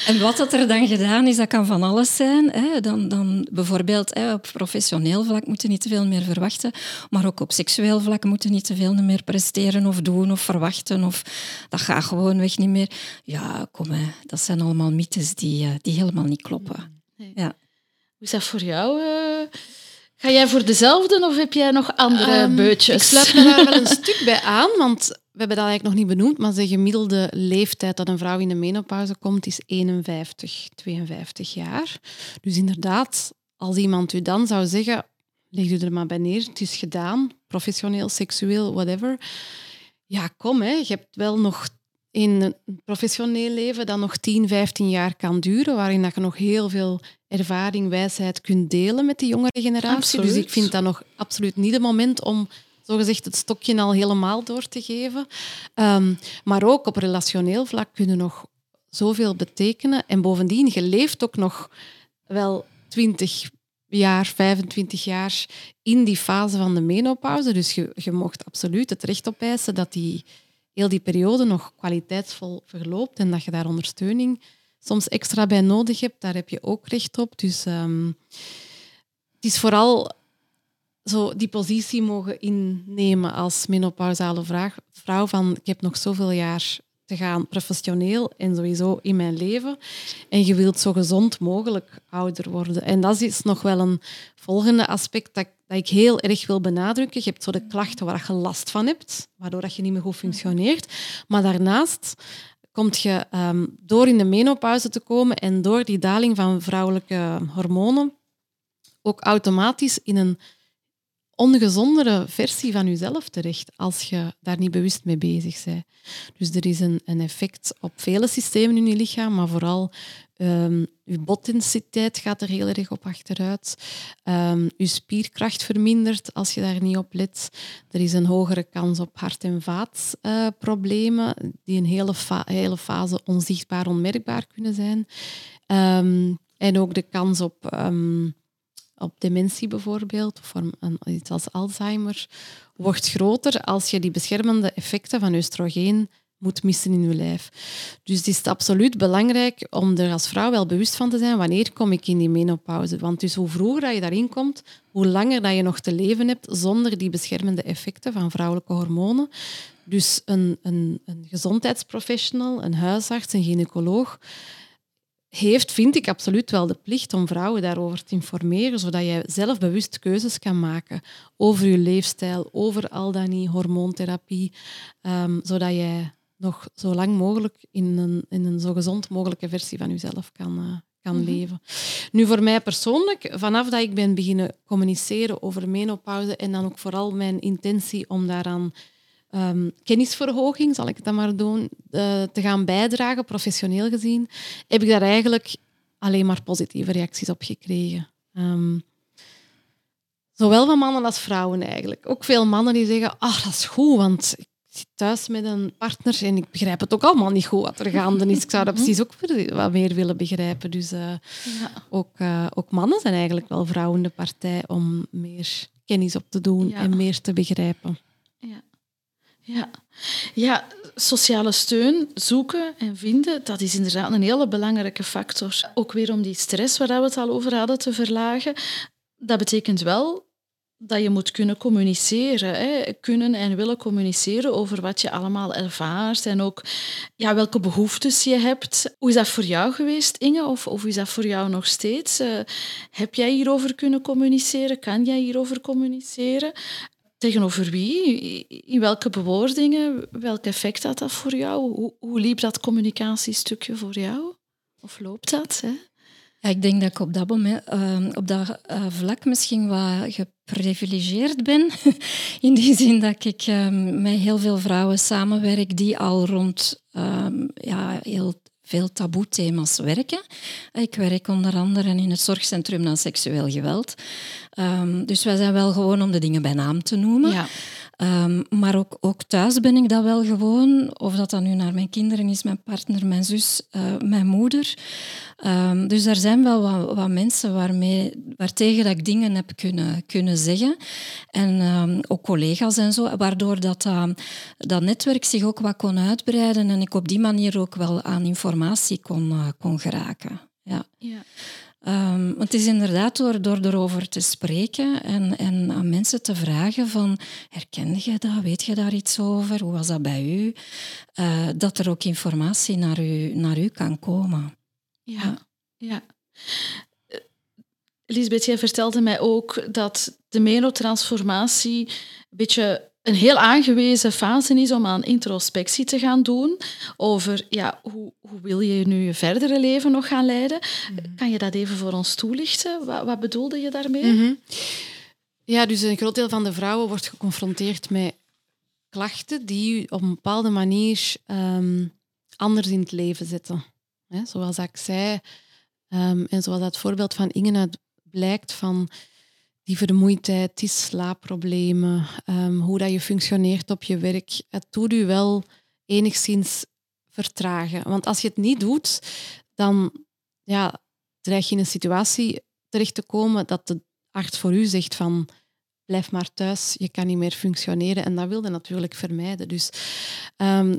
En wat dat er dan gedaan is, dat kan van alles zijn. Hè. Dan, dan bijvoorbeeld hè, op professioneel vlak moeten niet te veel meer verwachten, maar ook op seksueel vlak moeten niet te veel meer presteren of doen of verwachten. Of, dat gaat gewoonweg niet meer. Ja, kom, hè. dat zijn allemaal mythes die, eh, die helemaal niet kloppen. Ja. Hoe is dat voor jou? eh? Ga jij voor dezelfde of heb jij nog andere Ehm, beutjes? Ik sluit me daar wel een stuk bij aan, want we hebben dat eigenlijk nog niet benoemd, maar de gemiddelde leeftijd dat een vrouw in de menopauze komt is 51, 52 jaar. Dus inderdaad, als iemand u dan zou zeggen, leg u er maar bij neer, het is gedaan, professioneel, seksueel, whatever. Ja, kom, hè. je hebt wel nog in een professioneel leven dat nog 10, 15 jaar kan duren, waarin dat je nog heel veel ervaring, wijsheid kunt delen met die jongere generatie. Dus Absoluut. ik vind dat nog absoluut niet het moment om zogezegd het stokje al helemaal door te geven. Ehm, maar ook op relationeel vlak kunnen nog zoveel betekenen. En bovendien, je leeft ook nog wel 20 jaar, 25 jaar in die fase van de menopauze. Dus je, je mocht absoluut het recht opeisen dat die, heel die periode nog kwaliteitsvol verloopt en dat je daar ondersteuning soms extra bij nodig hebt. Daar heb je ook recht op. Dus ehm, het is vooral zo die positie mogen innemen als menopausale vraag, vrouw van ik heb nog zoveel jaar te gaan professioneel en sowieso in mijn leven. En je wilt zo gezond mogelijk ouder worden. En dat is nog wel een volgende aspect dat, dat ik heel erg wil benadrukken. Je hebt zo de klachten waar je last van hebt, waardoor dat je niet meer goed functioneert. Maar daarnaast komt je ehm, door in de menopauze te komen en door die daling van vrouwelijke hormonen ook automatisch in een ongezondere versie van jezelf terecht als je daar niet bewust mee bezig bent. Dus er is een, een effect op vele systemen in je lichaam, maar vooral um, je botdensiteit gaat er heel erg op achteruit. Um, je spierkracht vermindert als je daar niet op let. Er is een hogere kans op hart- en vaatproblemen, die een hele, hele fase onzichtbaar, onmerkbaar kunnen zijn. Um, en ook de kans op op dementie bijvoorbeeld, of een, iets als Alzheimer, wordt groter als je die beschermende effecten van oestrogeen moet missen in je lijf. Dus het is absoluut belangrijk om er als vrouw wel bewust van te zijn wanneer kom ik in die menopauze. Want dus hoe vroeger dat je daarin komt, hoe langer dat je nog te leven hebt zonder die beschermende effecten van vrouwelijke hormonen. Dus een, een, een gezondheidsprofessional, een huisarts, een gynaecoloog, heeft, vind ik absoluut wel de plicht om vrouwen daarover te informeren, zodat jij zelf bewust keuzes kan maken over je leefstijl, over al dan niet hormoontherapie, um, zodat jij nog zo lang mogelijk in een, in een zo gezond mogelijke versie van jezelf kan, uh, kan mm -hmm. leven. Nu, voor mij persoonlijk, vanaf dat ik ben beginnen communiceren over menopauze en dan ook vooral mijn intentie om daaraan um, kennisverhoging, zal ik het dan maar doen, uh, te gaan bijdragen, professioneel gezien, heb ik daar eigenlijk alleen maar positieve reacties op gekregen. Um, zowel van mannen als vrouwen eigenlijk. Ook veel mannen die zeggen, ah, dat is goed, want ik zit thuis met een partner en ik begrijp het ook allemaal niet goed wat er gaande is. Ik zou dat precies ook wat meer willen begrijpen. Dus uh, ja. ook, uh, ook mannen zijn eigenlijk wel vrouwen de partij om meer kennis op te doen ja. en meer te begrijpen. Ja. Ja. sociale steun zoeken en vinden, dat is inderdaad een hele belangrijke factor. Ook weer om die stress waar we het al over hadden te verlagen. Dat betekent wel dat je moet kunnen communiceren. Hè? Kunnen en willen communiceren over wat je allemaal ervaart en ook ja, welke behoeftes je hebt. Hoe is dat voor jou geweest, Inge? Of, of is dat voor jou nog steeds? Uh, heb jij hierover kunnen communiceren? Kan jij hierover communiceren? Tegenover wie? In welke bewoordingen? Welk effect had dat voor jou? Hoe, hoe liep dat communicatiestukje voor jou? Of loopt dat? Hè? Ja, ik denk dat ik op dat, moment, uh, op dat uh, vlak misschien wat geprivilegeerd ben. In die zin dat ik uh, met heel veel vrouwen samenwerk die al rond ehm, ja, heel veel taboe-thema's werken. Ik werk onder andere in het zorgcentrum naar seksueel geweld. Um, dus wij zijn wel gewoon om de dingen bij naam te noemen. Ja. Um, maar ook, ook thuis ben ik dat wel gewoon. Of dat dan nu naar mijn kinderen is, mijn partner, mijn zus, uh, mijn moeder. Um, dus er zijn wel wat, mensen waarmee, waartegen dat ik dingen heb kunnen, kunnen zeggen. En um, ook collega's en zo. Waardoor dat, dat netwerk zich ook wat kon uitbreiden. En ik op die manier ook wel aan informatie kon, uh, kon geraken. Ja. ja. Um, het is inderdaad door, door erover te spreken en, en aan mensen te vragen van herken je dat, weet je daar iets over, hoe was dat bij u, uh, dat er ook informatie naar u, naar u kan komen. Ja, ja. Eh, Lisbeth, jij vertelde mij ook dat de menotransformatie een beetje een heel aangewezen fase is om aan introspectie te gaan doen over ja, hoe, hoe wil je nu je verdere leven nog gaan leiden. Mhm. Kan je dat even voor ons toelichten? Wat, wat bedoelde je daarmee? Mm -hmm. Ja, dus een groot deel van de vrouwen wordt geconfronteerd met klachten die op een bepaalde manier um, anders in het leven zetten. He, zoals ik zei, um, en zoals dat voorbeeld van Inge blijkt van die vermoeidheid, die slaapproblemen, um, hoe dat je functioneert op je werk, het doet u wel enigszins vertragen. Want als je het niet doet, dan ja, dreig je in een situatie terecht te komen dat de arts voor u zegt van blijf maar thuis, je kan niet meer functioneren. En dat wilde natuurlijk vermijden. Dus um,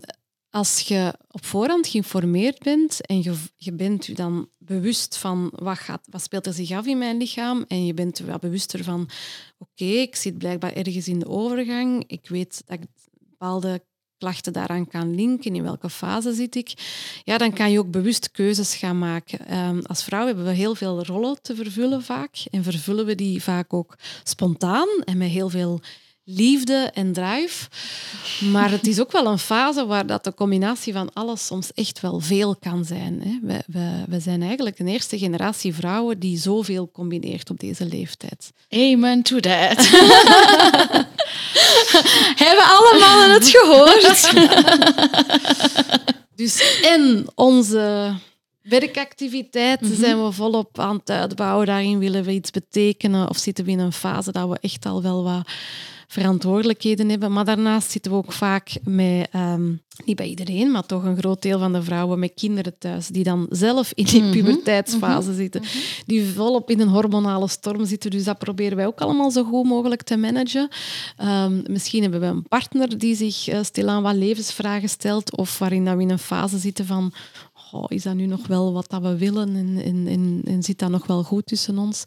als je op voorhand geïnformeerd bent en je, je bent je dan bewust van wat, gaat, wat speelt er zich af in mijn lichaam. En je bent wel bewuster van oké, ik zit blijkbaar ergens in de overgang, ik weet dat ik bepaalde klachten daaraan kan linken, in welke fase zit ik, ja, dan kan je ook bewust keuzes gaan maken. Um, als vrouw hebben we heel veel rollen te vervullen vaak. En vervullen we die vaak ook spontaan en met heel veel liefde en drive. Maar het is ook wel een fase waar dat de combinatie van alles soms echt wel veel kan zijn. Hè. We, we, we zijn eigenlijk een eerste generatie vrouwen die zoveel combineert op deze leeftijd. Amen to that. Hebben alle mannen het gehoord? dus en onze werkactiviteiten mm zijn we volop aan het uitbouwen. Daarin willen we iets betekenen of zitten we in een fase dat we echt al wel wat verantwoordelijkheden hebben. Maar daarnaast zitten we ook vaak met, um, niet bij iedereen, maar toch een groot deel van de vrouwen met kinderen thuis, die dan zelf in die mhm. puberteitsfase mhm. zitten, mhm. die volop in een hormonale storm zitten. Dus dat proberen wij ook allemaal zo goed mogelijk te managen. Um, misschien hebben we een partner die zich uh, stilaan wat levensvragen stelt, of waarin dat we in een fase zitten van oh, is dat nu nog wel wat dat we willen en, en, en, en zit dat nog wel goed tussen ons?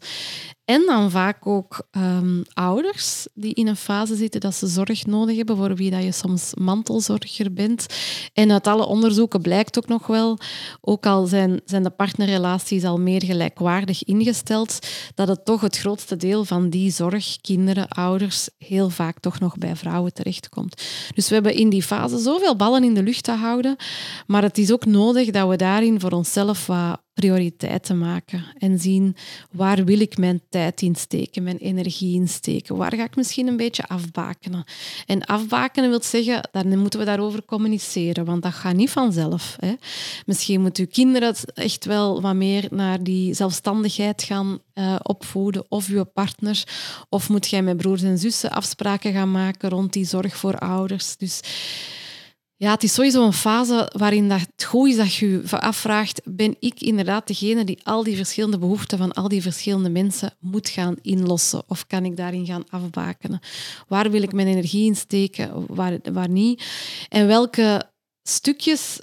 En dan vaak ook um, ouders die in een fase zitten dat ze zorg nodig hebben, voor wie dat je soms mantelzorger bent. En uit alle onderzoeken blijkt ook nog wel, ook al zijn, zijn de partnerrelaties al meer gelijkwaardig ingesteld, dat het toch het grootste deel van die zorg, kinderen, ouders, heel vaak toch nog bij vrouwen terechtkomt. Dus we hebben in die fase zoveel ballen in de lucht te houden, maar het is ook nodig dat we daarin voor onszelf wat prioriteiten maken en zien waar wil ik mijn tijd in steken, mijn energie in steken, waar ga ik misschien een beetje afbakenen. En afbakenen wil zeggen, dan moeten we daarover communiceren, want dat gaat niet vanzelf. Hè. Misschien moeten uw kinderen echt wel wat meer naar die zelfstandigheid gaan uh, opvoeden, of uw partner, of moet jij met broers en zussen afspraken gaan maken rond die zorg voor ouders. Dus ja, het is sowieso een fase waarin dat het goed is dat je je afvraagt, ben ik inderdaad degene die al die verschillende behoeften van al die verschillende mensen moet gaan inlossen? Of kan ik daarin gaan afbakenen? Waar wil ik mijn energie in steken, waar, waar niet? En welke stukjes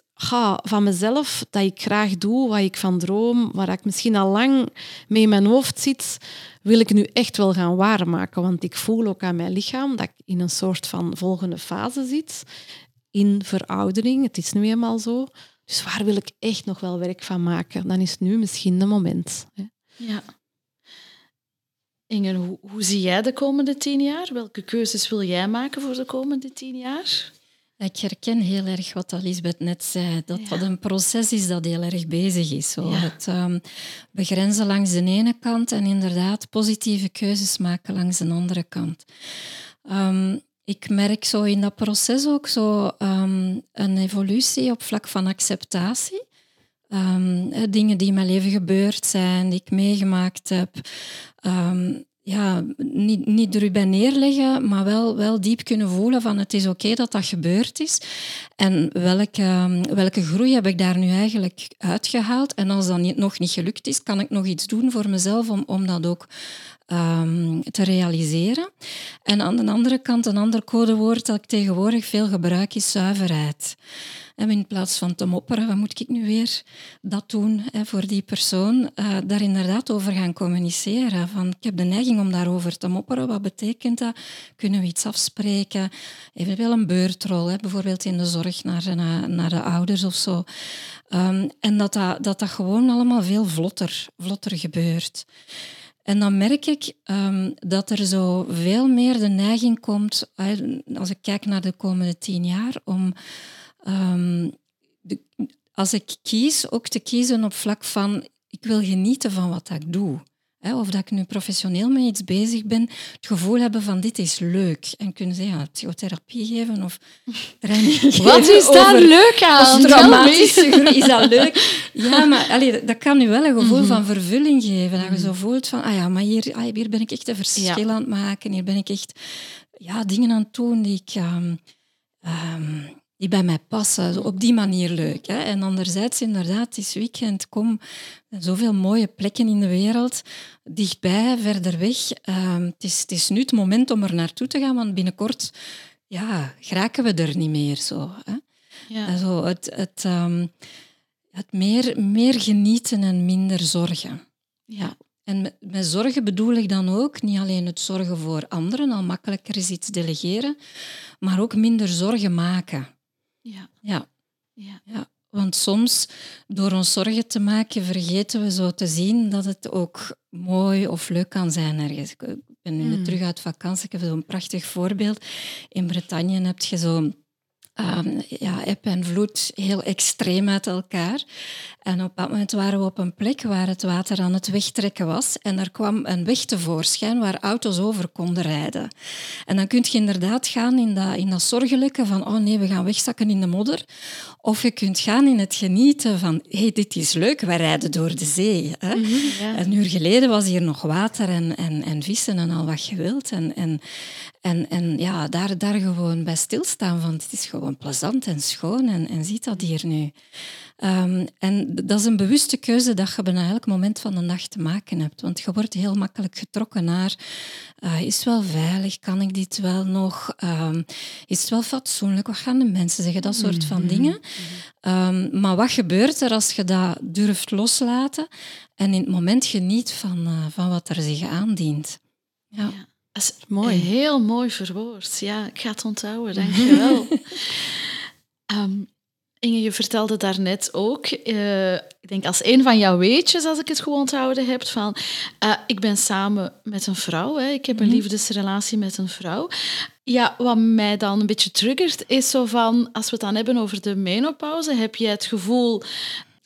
van mezelf dat ik graag doe, wat ik van droom, waar ik misschien al lang mee in mijn hoofd zit, wil ik nu echt wel gaan waarmaken. Want ik voel ook aan mijn lichaam dat ik in een soort van volgende fase zit in veroudering. Het is nu eenmaal zo. Dus waar wil ik echt nog wel werk van maken? Dan is nu misschien de moment. Hè. Ja. Inge, hoe, hoe, zie jij de komende tien jaar? Welke keuzes wil jij maken voor de komende tien jaar? Ik herken heel erg wat Elisabeth net zei, dat dat een proces is dat heel erg bezig is. Zo. Het um, begrenzen langs de ene kant en inderdaad positieve keuzes maken langs de andere kant. Um, ik merk zo in dat proces ook zo um, een evolutie op vlak van acceptatie. Um, dingen die in mijn leven gebeurd zijn, die ik meegemaakt heb. Um, ja, niet, niet er bij neerleggen, maar wel, wel diep kunnen voelen van het is oké dat dat gebeurd is. En welke, welke groei heb ik daar nu eigenlijk uitgehaald? En als dat niet, nog niet gelukt is, kan ik nog iets doen voor mezelf om, om dat ook um, te realiseren. En aan de andere kant, een ander codewoord dat ik tegenwoordig veel gebruik, is zuiverheid. En in plaats van te mopperen, wat moet ik nu weer dat doen hè, voor die persoon, uh, daar inderdaad over gaan communiceren. Van, ik heb de neiging om daarover te mopperen. Wat betekent dat? Kunnen we iets afspreken? Eventueel een beurtrol, hè, bijvoorbeeld in de zorg naar, naar, naar de ouders of zo. Um, en dat dat, dat dat gewoon allemaal veel vlotter, vlotter gebeurt. En dan merk ik um, dat er zo veel meer de neiging komt, als ik kijk naar de komende tien jaar, om um, de, als ik kies, ook te kiezen op vlak van ik wil genieten van wat ik doe. Of dat ik nu professioneel met iets bezig ben, het gevoel hebben van dit is leuk. En kunnen ze ja, psychotherapie geven of training. Wat is daar leuk aan? Traumatische is dat leuk? Ja, maar allee, dat kan nu wel een gevoel mhm. van vervulling geven. Dat je zo voelt van, ah ja, maar hier, ah, hier ben ik echt een verschil aan het maken. Hier ben ik echt ja, dingen aan het doen die ik... Um, um, die bij mij passen. Op die manier leuk. Hè? En anderzijds, inderdaad, het is weekend, kom, zoveel mooie plekken in de wereld, dichtbij, verder weg. Ehm, het, is, het is nu het moment om er naartoe te gaan, want binnenkort ja, geraken we er niet meer. Zo, hè? Ja. Also, het het, um, het meer, meer genieten en minder zorgen. Ja. En met, met, zorgen bedoel ik dan ook niet alleen het zorgen voor anderen, al makkelijker is iets delegeren, maar ook minder zorgen maken. Ja. Ja. ja. ja. Want soms, door ons zorgen te maken, vergeten we zo te zien dat het ook mooi of leuk kan zijn ergens. Ik ben nu Mm. terug uit vakantie. Ik heb zo'n prachtig voorbeeld. In Bretagne heb je zo ehm, ja, eb en vloed heel extreem uit elkaar. En op dat moment waren we op een plek waar het water aan het wegtrekken was. En er kwam een weg tevoorschijn waar auto's over konden rijden. En dan kun je inderdaad gaan in dat, in dat zorgelijke van oh nee, we gaan wegzakken in de modder. Of je kunt gaan in het genieten van hey, dit is leuk, wij rijden door de zee. Hè? Ja. Een uur geleden was hier nog water en, en, en vissen en al wat je wilt. En, en, en, en ja, daar, daar gewoon bij stilstaan van het is gewoon plezant en schoon en, en ziet dat hier nu. Ehm, en dat is een bewuste keuze dat je bijna elk moment van de dag te maken hebt. Want je wordt heel makkelijk getrokken naar eh, is het wel veilig, kan ik dit wel nog, Ehm, is het wel fatsoenlijk, wat gaan de mensen zeggen, dat soort van dingen. Ehm, maar wat gebeurt er als je dat durft loslaten en in het moment geniet van, eh, van wat er zich aandient? Ja. Ja. Dat is Mooi. Heel mooi verwoord. Ja, ik ga het onthouden, dankjewel. um, Inge, je vertelde daarnet ook, eh, ik denk als een van jouw weetjes, als ik het goed onthouden heb, van eh, ik ben samen met een vrouw, hè, ik heb een Mhm. liefdesrelatie met een vrouw. Ja, wat mij dan een beetje triggert, is zo van, als we het dan hebben over de menopauze, heb jij het gevoel,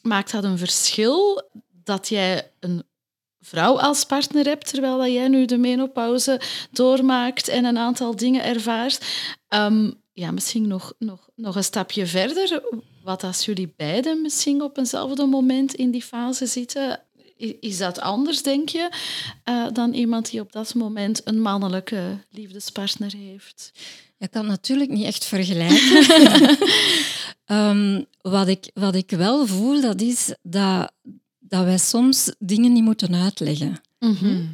maakt dat een verschil dat jij een vrouw als partner hebt, terwijl dat jij nu de menopauze doormaakt en een aantal dingen ervaart. Ehm, ja, misschien nog, nog, nog een stapje verder. Wat als jullie beiden misschien op eenzelfde moment in die fase zitten, is dat anders, denk je, eh, dan iemand die op dat moment een mannelijke liefdespartner heeft? Je kan natuurlijk niet echt vergelijken. Ehm, wat, ik, wat ik wel voel, dat is dat, dat wij soms dingen niet moeten uitleggen.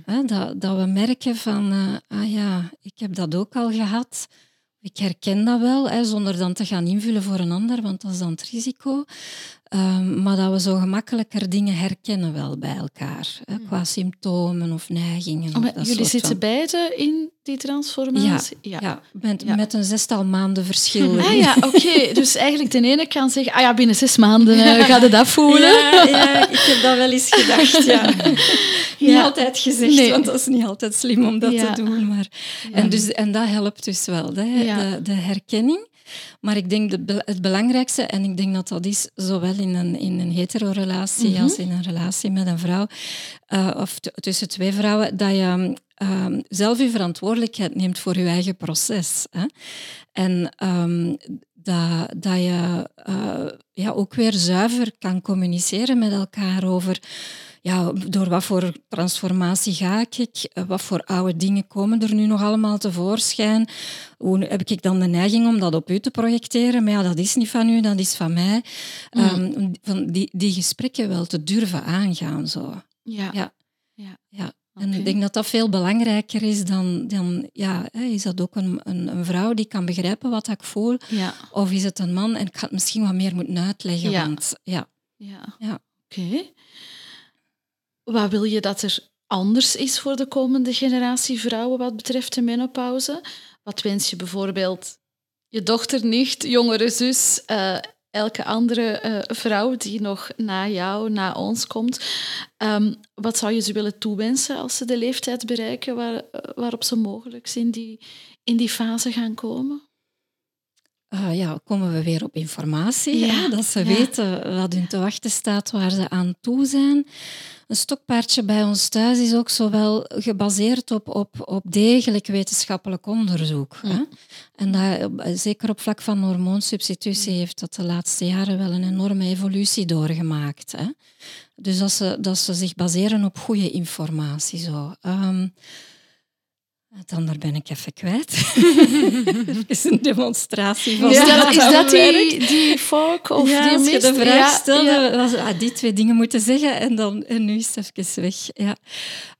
Hè, dat, dat we merken van, eh, ah ja, ik heb dat ook al gehad. Ik herken dat wel, hè, zonder dan te gaan invullen voor een ander, want dat is dan het risico. Ehm, maar dat we zo gemakkelijker dingen herkennen wel bij elkaar. Hè, qua symptomen of neigingen. Oh, of maar dat jullie zitten van- beiden in die transformatie? Ja, met, Ja. met een zestal maanden verschil. Ah ja, oké. Dus eigenlijk de ene kan zeggen, ah ja, binnen zes maanden eh, gaat het afvoelen. Ja, ik heb dat wel eens gedacht. Ja. Niet altijd gezegd, Nee. want dat is niet altijd slim om dat te doen. Maar... En, dus, en dat helpt dus wel, hè, de, de herkenning. Maar ik denk de, be- het belangrijkste, en ik denk dat dat is zowel in een, in een hetero-relatie Mhm. als in een relatie met een vrouw, eh, of tussen twee vrouwen, dat je ehm, zelf je verantwoordelijkheid neemt voor je eigen proces. Hè. En ehm, dat, dat je eh, ja, ook weer zuiver kan communiceren met elkaar over ja, door wat voor transformatie ga ik? Eh, Wat voor oude dingen komen er nu nog allemaal tevoorschijn? Hoe heb ik dan de neiging om dat op u te projecteren? Maar ja, dat is niet van u, dat is van mij. Ehm, van die, die gesprekken wel te durven aangaan. Zo. Ja. Ja. Ja. Ja. En ik denk dat dat veel belangrijker is dan, dan ja, is dat ook een, een, een vrouw die kan begrijpen wat ik voel? Ja. Of is het een man? En ik ga het misschien wat meer moeten uitleggen. Ja. Want, ja. Ja. Ja. Oké. Wat wil je dat er anders is voor de komende generatie vrouwen wat betreft de menopauze? Wat wens je bijvoorbeeld je dochter, nicht, jongere zus, eh, elke andere eh, vrouw die nog na jou, na ons komt? Ehm, wat zou je ze willen toewensen als ze de leeftijd bereiken waar, eh, waarop ze mogelijk in die, in die fase gaan komen? Ah, ja, komen we weer op informatie. Ja, hè, dat ze ja. weten wat hun te wachten staat, waar ze aan toe zijn. Een stokpaardje bij ons thuis is ook zowel gebaseerd op, op, op degelijk wetenschappelijk onderzoek. Hè. En dat, zeker op vlak van hormoonsubstitutie heeft dat de laatste jaren wel een enorme evolutie doorgemaakt. Hè. Dus dat ze, dat ze zich baseren op goede informatie. Zo. Ehm, het ander ben ik even kwijt. Is een demonstratie van dat, is dat die, die fork of ja, die als je de vraag Ja, stelde, was ah, die twee dingen moeten zeggen en, dan, en nu is het even weg. Ja.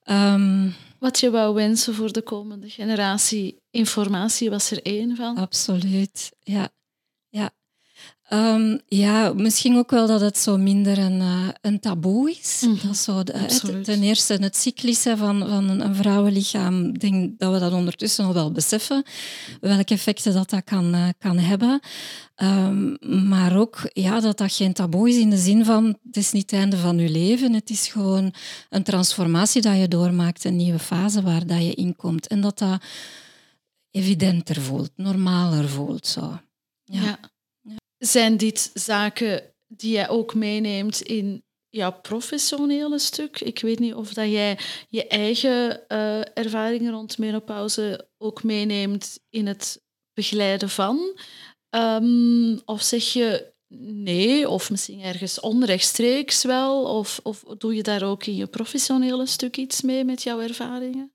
Ehm, Wat je wou wensen voor de komende generatie. Informatie was er één van. absoluut, ja. Ja. Ehm, ja, misschien ook wel dat het zo minder een, uh, een taboe is. Mhm. dat zo de, het, Absoluut. ten eerste het cyclische van, van een, een vrouwenlichaam. Ik denk dat we dat ondertussen al wel beseffen, welke effecten dat, dat kan, eh, kan hebben. Ehm, maar ook ja, dat dat geen taboe is in de zin van het is niet het einde van je leven. Het is gewoon een transformatie dat je doormaakt, een nieuwe fase waar dat je in komt. En dat dat evidenter voelt, normaler voelt. Zo. Ja. Zijn dit zaken die jij ook meeneemt in jouw professionele stuk? Ik weet niet of dat jij je eigen uh, ervaringen rond menopauze ook meeneemt in het begeleiden van. Um, of zeg je nee, of misschien ergens onrechtstreeks wel? Of, of doe je daar ook in je professionele stuk iets mee met jouw ervaringen?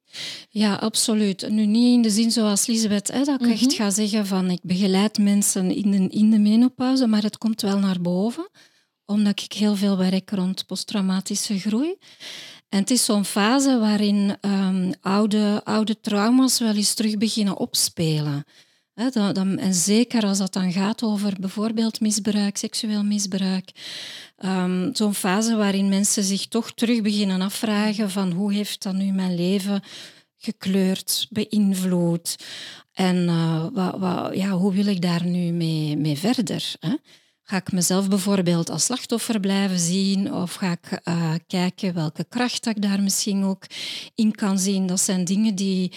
Ja, absoluut. Nu niet in de zin zoals Lisbeth, hè, dat ik mm -hmm. echt ga zeggen van ik begeleid mensen in de, in de menopauze, maar het komt wel naar boven, omdat ik heel veel werk rond posttraumatische groei. En het is zo'n fase waarin um, oude, oude trauma's wel eens terug beginnen opspelen. Dan, en zeker als dat dan gaat over bijvoorbeeld misbruik, seksueel misbruik. Um, Zo'n fase waarin mensen zich toch terug beginnen afvragen van hoe heeft dat nu mijn leven gekleurd, beïnvloed? En wat, ja, hoe wil ik daar nu mee, mee verder? Hè? Ga ik mezelf bijvoorbeeld als slachtoffer blijven zien of ga ik uh, kijken welke kracht ik daar misschien ook in kan zien? Dat zijn dingen die,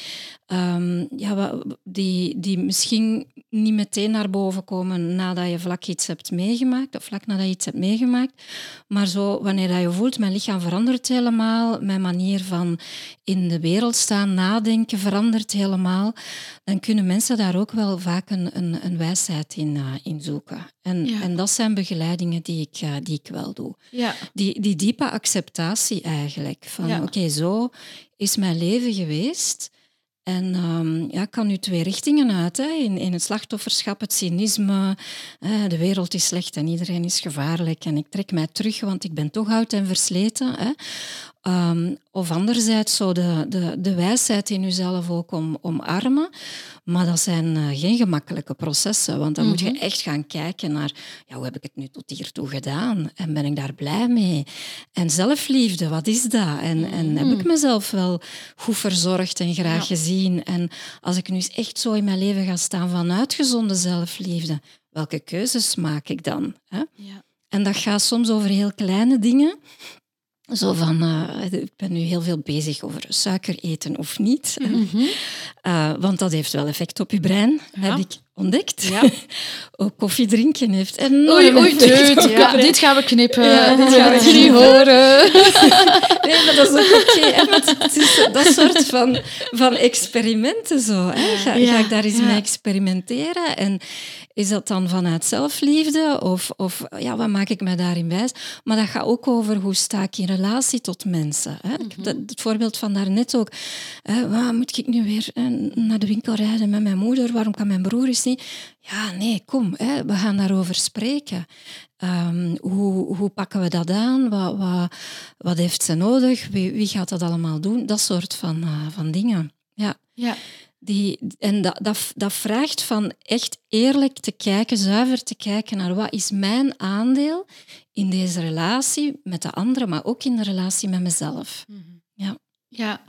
um, ja, die, die misschien niet meteen naar boven komen nadat je vlak iets hebt meegemaakt of vlak nadat je iets hebt meegemaakt. Maar zo, wanneer dat je voelt, mijn lichaam verandert helemaal, mijn manier van in de wereld staan, nadenken verandert helemaal, dan kunnen mensen daar ook wel vaak een, een, een wijsheid in, uh, in zoeken. En, ja. en dat zijn begeleidingen die ik, uh, die ik wel doe. Ja. Die, die diepe acceptatie eigenlijk. Van Ja. oké, okay, zo is mijn leven geweest. En um, ja, kan nu twee richtingen uit. Hè. In, in het slachtofferschap, het cynisme. Eh, de wereld is slecht en iedereen is gevaarlijk. En ik trek mij terug, want ik ben toch oud en versleten. Hè. Um, of anderzijds zo de, de, de wijsheid in jezelf ook om, omarmen. Maar dat zijn uh, geen gemakkelijke processen. Want dan mm -hmm. moet je echt gaan kijken naar... Ja, hoe heb ik het nu tot hiertoe gedaan? En ben ik daar blij mee? En zelfliefde, wat is dat? En, en heb ik mezelf wel goed verzorgd en graag ja. gezien? En als ik nu eens echt zo in mijn leven ga staan vanuit gezonde zelfliefde, welke keuzes maak ik dan? Hè? Ja. En dat gaat soms over heel kleine dingen. Zo van, uh, ik ben nu heel veel bezig over suiker eten of niet. Mm -hmm. uh, want dat heeft wel effect op je brein, ja. heb ik ontdekt. Ja. Ook koffie drinken heeft enorm Oei, oei, ja, dit gaan we knippen. Ja, dit gaan we niet horen. nee, maar dat is ook oké. Okay. Het is dat soort van, van experimenten zo. Hè. Ga, ik daar eens mee experimenteren? En is dat dan vanuit zelfliefde? Of, of ja, wat maak ik me daarin wijs? Maar dat gaat ook over hoe sta ik in relatie tot mensen. Hè? Dat, het voorbeeld van daarnet ook. Hè, waar moet ik nu weer naar de winkel rijden met mijn moeder? Waarom kan mijn broer eens Ja, nee, kom, hè, we gaan daarover spreken. Um, hoe, hoe pakken we dat aan? Wat, wat, wat heeft ze nodig? Wie, wie, gaat dat allemaal doen? Dat soort van, uh, van dingen. Ja. ja. Die, en dat, dat, dat vraagt van echt eerlijk te kijken, zuiver te kijken naar wat is mijn aandeel in deze relatie met de anderen, maar ook in de relatie met mezelf. Mm -hmm. Ja. Ja.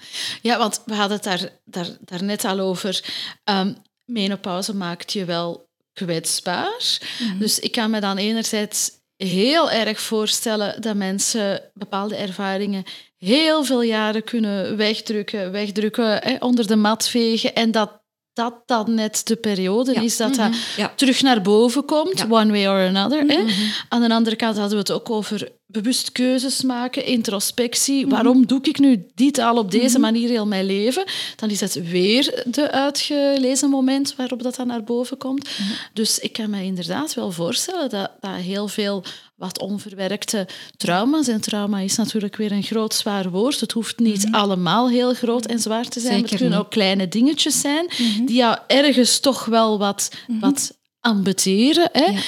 ja, want we hadden het daar, daar, daar net al over. Um, menopauze maakt je wel kwetsbaar. Mm -hmm. Dus ik kan me dan enerzijds heel erg voorstellen dat mensen bepaalde ervaringen heel veel jaren kunnen wegdrukken, wegdrukken, hè, onder de mat vegen en dat dat dan net de periode ja. is dat mm -hmm. dat ja. terug naar boven komt, ja. one way or another. Mm -hmm. Aan de andere kant hadden we het ook over bewust keuzes maken, introspectie. Mm -hmm. Waarom doe ik nu dit al op deze manier heel mijn leven? Dan is het weer de uitgelezen moment waarop dat dan naar boven komt. Dus ik kan me inderdaad wel voorstellen dat, dat heel veel wat onverwerkte trauma's. En trauma is natuurlijk weer een groot zwaar woord. Het hoeft niet mm -hmm. allemaal heel groot en zwaar te zijn. Zeker het kunnen niet. ook kleine dingetjes zijn mm -hmm. die jou ergens toch wel wat, mm -hmm. wat ambeteren. Hè? Ja.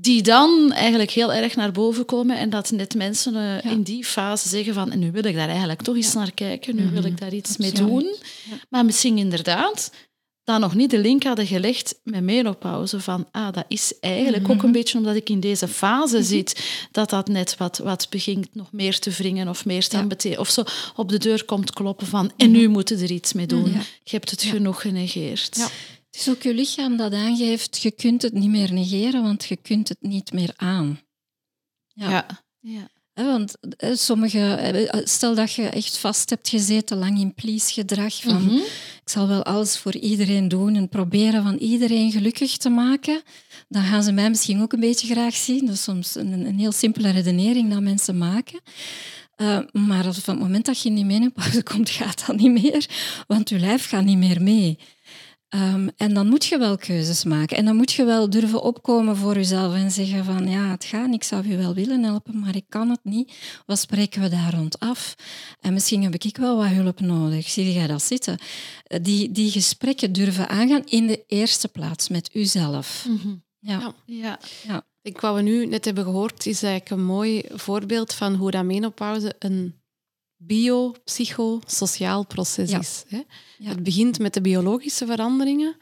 Die dan eigenlijk heel erg naar boven komen en dat net mensen uh, ja. in die fase zeggen van nu wil ik daar eigenlijk toch eens naar kijken, nu wil ik daar iets mee doen. Maar misschien inderdaad dan nog niet de link hadden gelegd met menopauze. Van, ah, dat is eigenlijk ook Mhm. een beetje omdat ik in deze fase zit, dat dat net wat, wat begint nog meer te wringen of meer te betekenen. Of zo op de deur komt kloppen van, en nu moeten er iets mee doen. Mhm. Je hebt het genoeg genegeerd. Is ook je lichaam dat aangeeft, je kunt het niet meer negeren, want je kunt het niet meer aan. Ja. Ja. Want sommige, eh, stel dat je echt vast hebt gezeten lang in please-gedrag, van Mhm. ik zal wel alles voor iedereen doen en proberen van iedereen gelukkig te maken, dan gaan ze mij misschien ook een beetje graag zien. Dat is soms een, een heel simpele redenering dat mensen maken. Eh, maar als op het moment dat je in die menopauze komt, gaat dat niet meer, want je lijf gaat niet meer mee. Ehm, en dan moet je wel keuzes maken. En dan moet je wel durven opkomen voor jezelf en zeggen van ja, het gaat, ik zou je wel willen helpen, maar ik kan het niet. Wat spreken we daar rond af? En misschien heb ik wel wat hulp nodig. Zie jij dat zitten? Eh, Die, die gesprekken durven aangaan in de eerste plaats met uzelf. Mhm. Ja. Ja. Ja. Ik, wat we nu net hebben gehoord, is eigenlijk een mooi voorbeeld van hoe dat menopauze een bio-psychosociaal proces Ja. is. Hè? Ja. Het begint met de biologische veranderingen,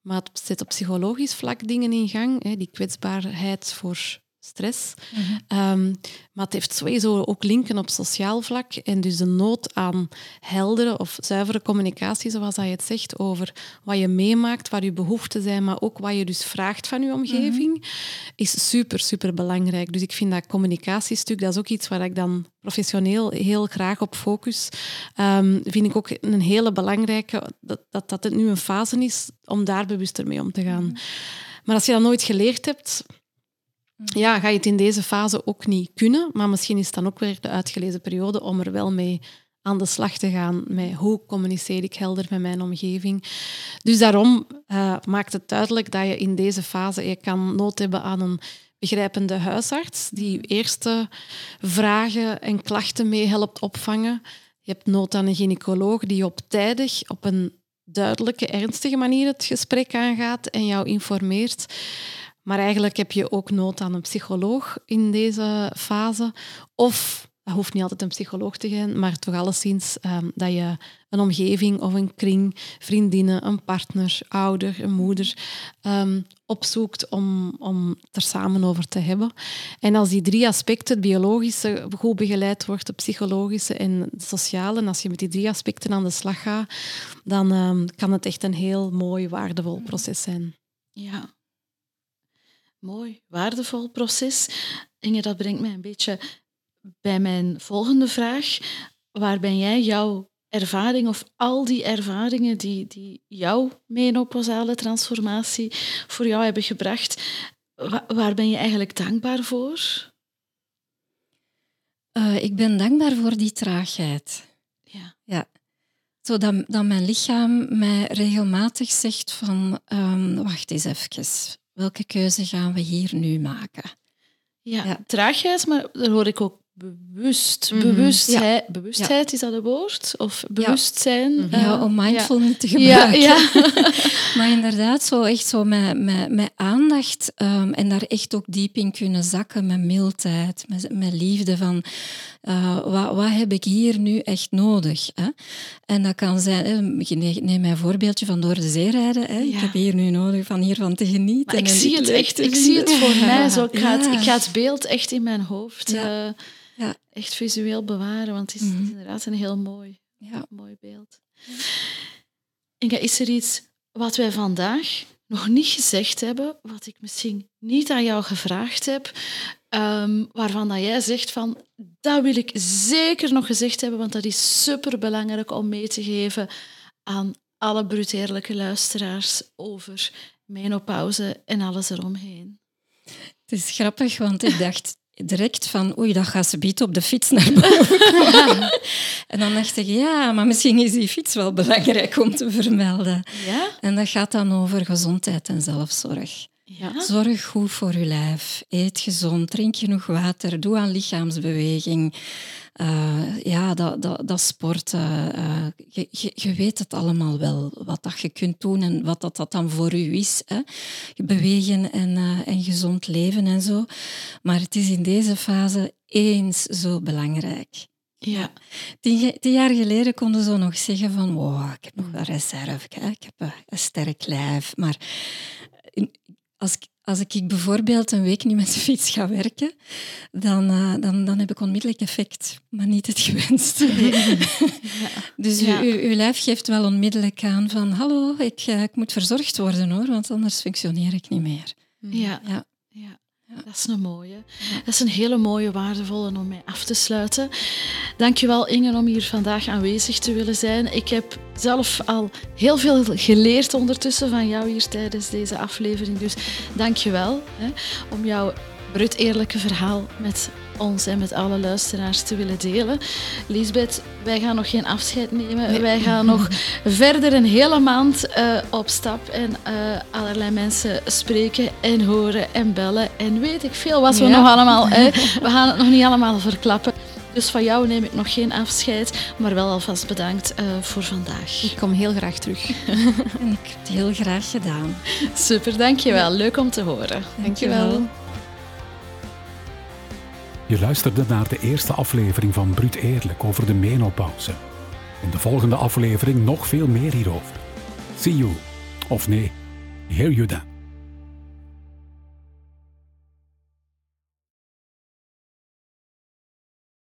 maar het zet op psychologisch vlak dingen in gang. Hè? Die kwetsbaarheid voor stress. Mhm. Ehm, maar het heeft sowieso ook linken op sociaal vlak. En dus de nood aan heldere of zuivere communicatie, zoals hij het zegt, over wat je meemaakt, waar je behoeften zijn, maar ook wat je dus vraagt van je omgeving, is super, super belangrijk. Dus ik vind dat communicatiestuk, dat is ook iets waar ik dan professioneel heel graag op focus. Ehm, vind ik ook een hele belangrijke, dat, dat dat het nu een fase is om daar bewuster mee om te gaan. Maar als je dat nooit geleerd hebt, ja, ga je het in deze fase ook niet kunnen. Maar misschien is het dan ook weer de uitgelezen periode om er wel mee aan de slag te gaan. Met hoe communiceer ik helder met mijn omgeving. Dus daarom eh, maakt het duidelijk dat je in deze fase je kan nood hebben aan een begrijpende huisarts die je eerste vragen en klachten mee helpt opvangen. Je hebt nood aan een gynaecoloog die op tijdig, op een duidelijke, ernstige manier het gesprek aangaat en jou informeert. Maar eigenlijk heb je ook nood aan een psycholoog in deze fase. Of, dat hoeft niet altijd een psycholoog te zijn, maar toch alleszins ehm, dat je een omgeving of een kring, vriendinnen, een partner, ouder, een moeder, ehm, opzoekt om, om er samen over te hebben. En als die drie aspecten, het biologische, goed begeleid wordt, het psychologische en het sociale, als je met die drie aspecten aan de slag gaat, dan ehm, kan het echt een heel mooi, waardevol proces zijn. Ja. Mooi, waardevol proces. Inge, dat brengt mij een beetje bij mijn volgende vraag. Waar ben jij jouw ervaring of al die ervaringen die, die jouw menopausale transformatie voor jou hebben gebracht, wa- waar ben je eigenlijk dankbaar voor? Eh, ik ben dankbaar voor die traagheid. Ja. Zodat dat mijn lichaam mij regelmatig zegt van ehm, wacht eens even, welke keuze gaan we hier nu maken? Ja, Ja. traagheid, maar daar hoor ik ook bewust. Mhm. Bewustheid, is dat een woord? Of bewustzijn? Mhm. Eh, ja, om mindful niet te Ja, gebruiken. ja. maar inderdaad, zo echt zo met, met, met aandacht ehm, en daar echt ook diep in kunnen zakken met mildheid, met, met liefde van eh, wat, wat heb ik hier nu echt nodig? Hè? En dat kan zijn, ik neem mijn voorbeeldje van door de zee rijden. Hè? Ik Ja. heb hier nu nodig van hiervan te genieten. Maar ik en zie het echt, ik zie het voor mij zo. Ik ga, het, Ja. ik ga het beeld echt in mijn hoofd Ja. Ja. echt visueel bewaren, want het is, Mhm. inderdaad een heel mooi, Ja. mooi beeld. Inge, is er iets wat wij vandaag nog niet gezegd hebben, wat ik misschien niet aan jou gevraagd heb, ehm, waarvan dat jij zegt van, dat wil ik zeker nog gezegd hebben, want dat is superbelangrijk om mee te geven aan alle bruteerlijke luisteraars over menopauze en alles eromheen. Het is grappig, want ik dacht direct van oei, dat gaat ze bieden op de fiets naar boven. komen. en dan dacht ik, ja, maar misschien is die fiets wel belangrijk om te vermelden. Ja? En dat gaat dan over gezondheid en zelfzorg. Ja. Zorg goed voor je lijf. Eet gezond, drink genoeg water, doe aan lichaamsbeweging. Eh, ja, dat, dat, dat sporten. eh, je, je, je weet het allemaal wel, wat dat je kunt doen en wat dat, dat dan voor u is. Hè? Bewegen en, eh, en gezond leven en zo. Maar het is in deze fase eens zo belangrijk. Ja. Tien, tien, jaar geleden konden ze nog zeggen van wow, ik heb nog een reserve, ik heb een, een sterk lijf. Maar als, als ik bijvoorbeeld een week niet met de fiets ga werken, dan, uh, dan, dan heb ik onmiddellijk effect, maar niet het gewenste. ja. Dus ja. U, uw lijf geeft wel onmiddellijk aan van hallo, ik, uh, ik moet verzorgd worden hoor, want anders functioneer ik niet meer. Ja. ja. ja. Dat is een mooie. Dat is een hele mooie, waardevolle om mij af te sluiten. Dankjewel Inge om hier vandaag aanwezig te willen zijn. Ik heb zelf al heel veel geleerd ondertussen van jou hier tijdens deze aflevering. Dus dankjewel hè, om jouw brut eerlijke verhaal met ons en met alle luisteraars te willen delen. Lisbeth, wij gaan nog geen afscheid nemen. Wij gaan nog verder een hele maand uh, op stap en uh, allerlei mensen spreken en horen en bellen. En weet ik veel wat we ja. nog allemaal... Uh, we gaan het nog niet allemaal verklappen. Dus van jou neem ik nog geen afscheid, maar wel alvast bedankt uh, voor vandaag. Ik kom heel graag terug. en ik heb het heel graag gedaan. Super, dankjewel. Leuk om te horen. Dankjewel. dankjewel. Je luisterde naar de eerste aflevering van Bruut Eerlijk over de menopauze. In de volgende aflevering nog veel meer hierover. See you. Of nee, hear you then.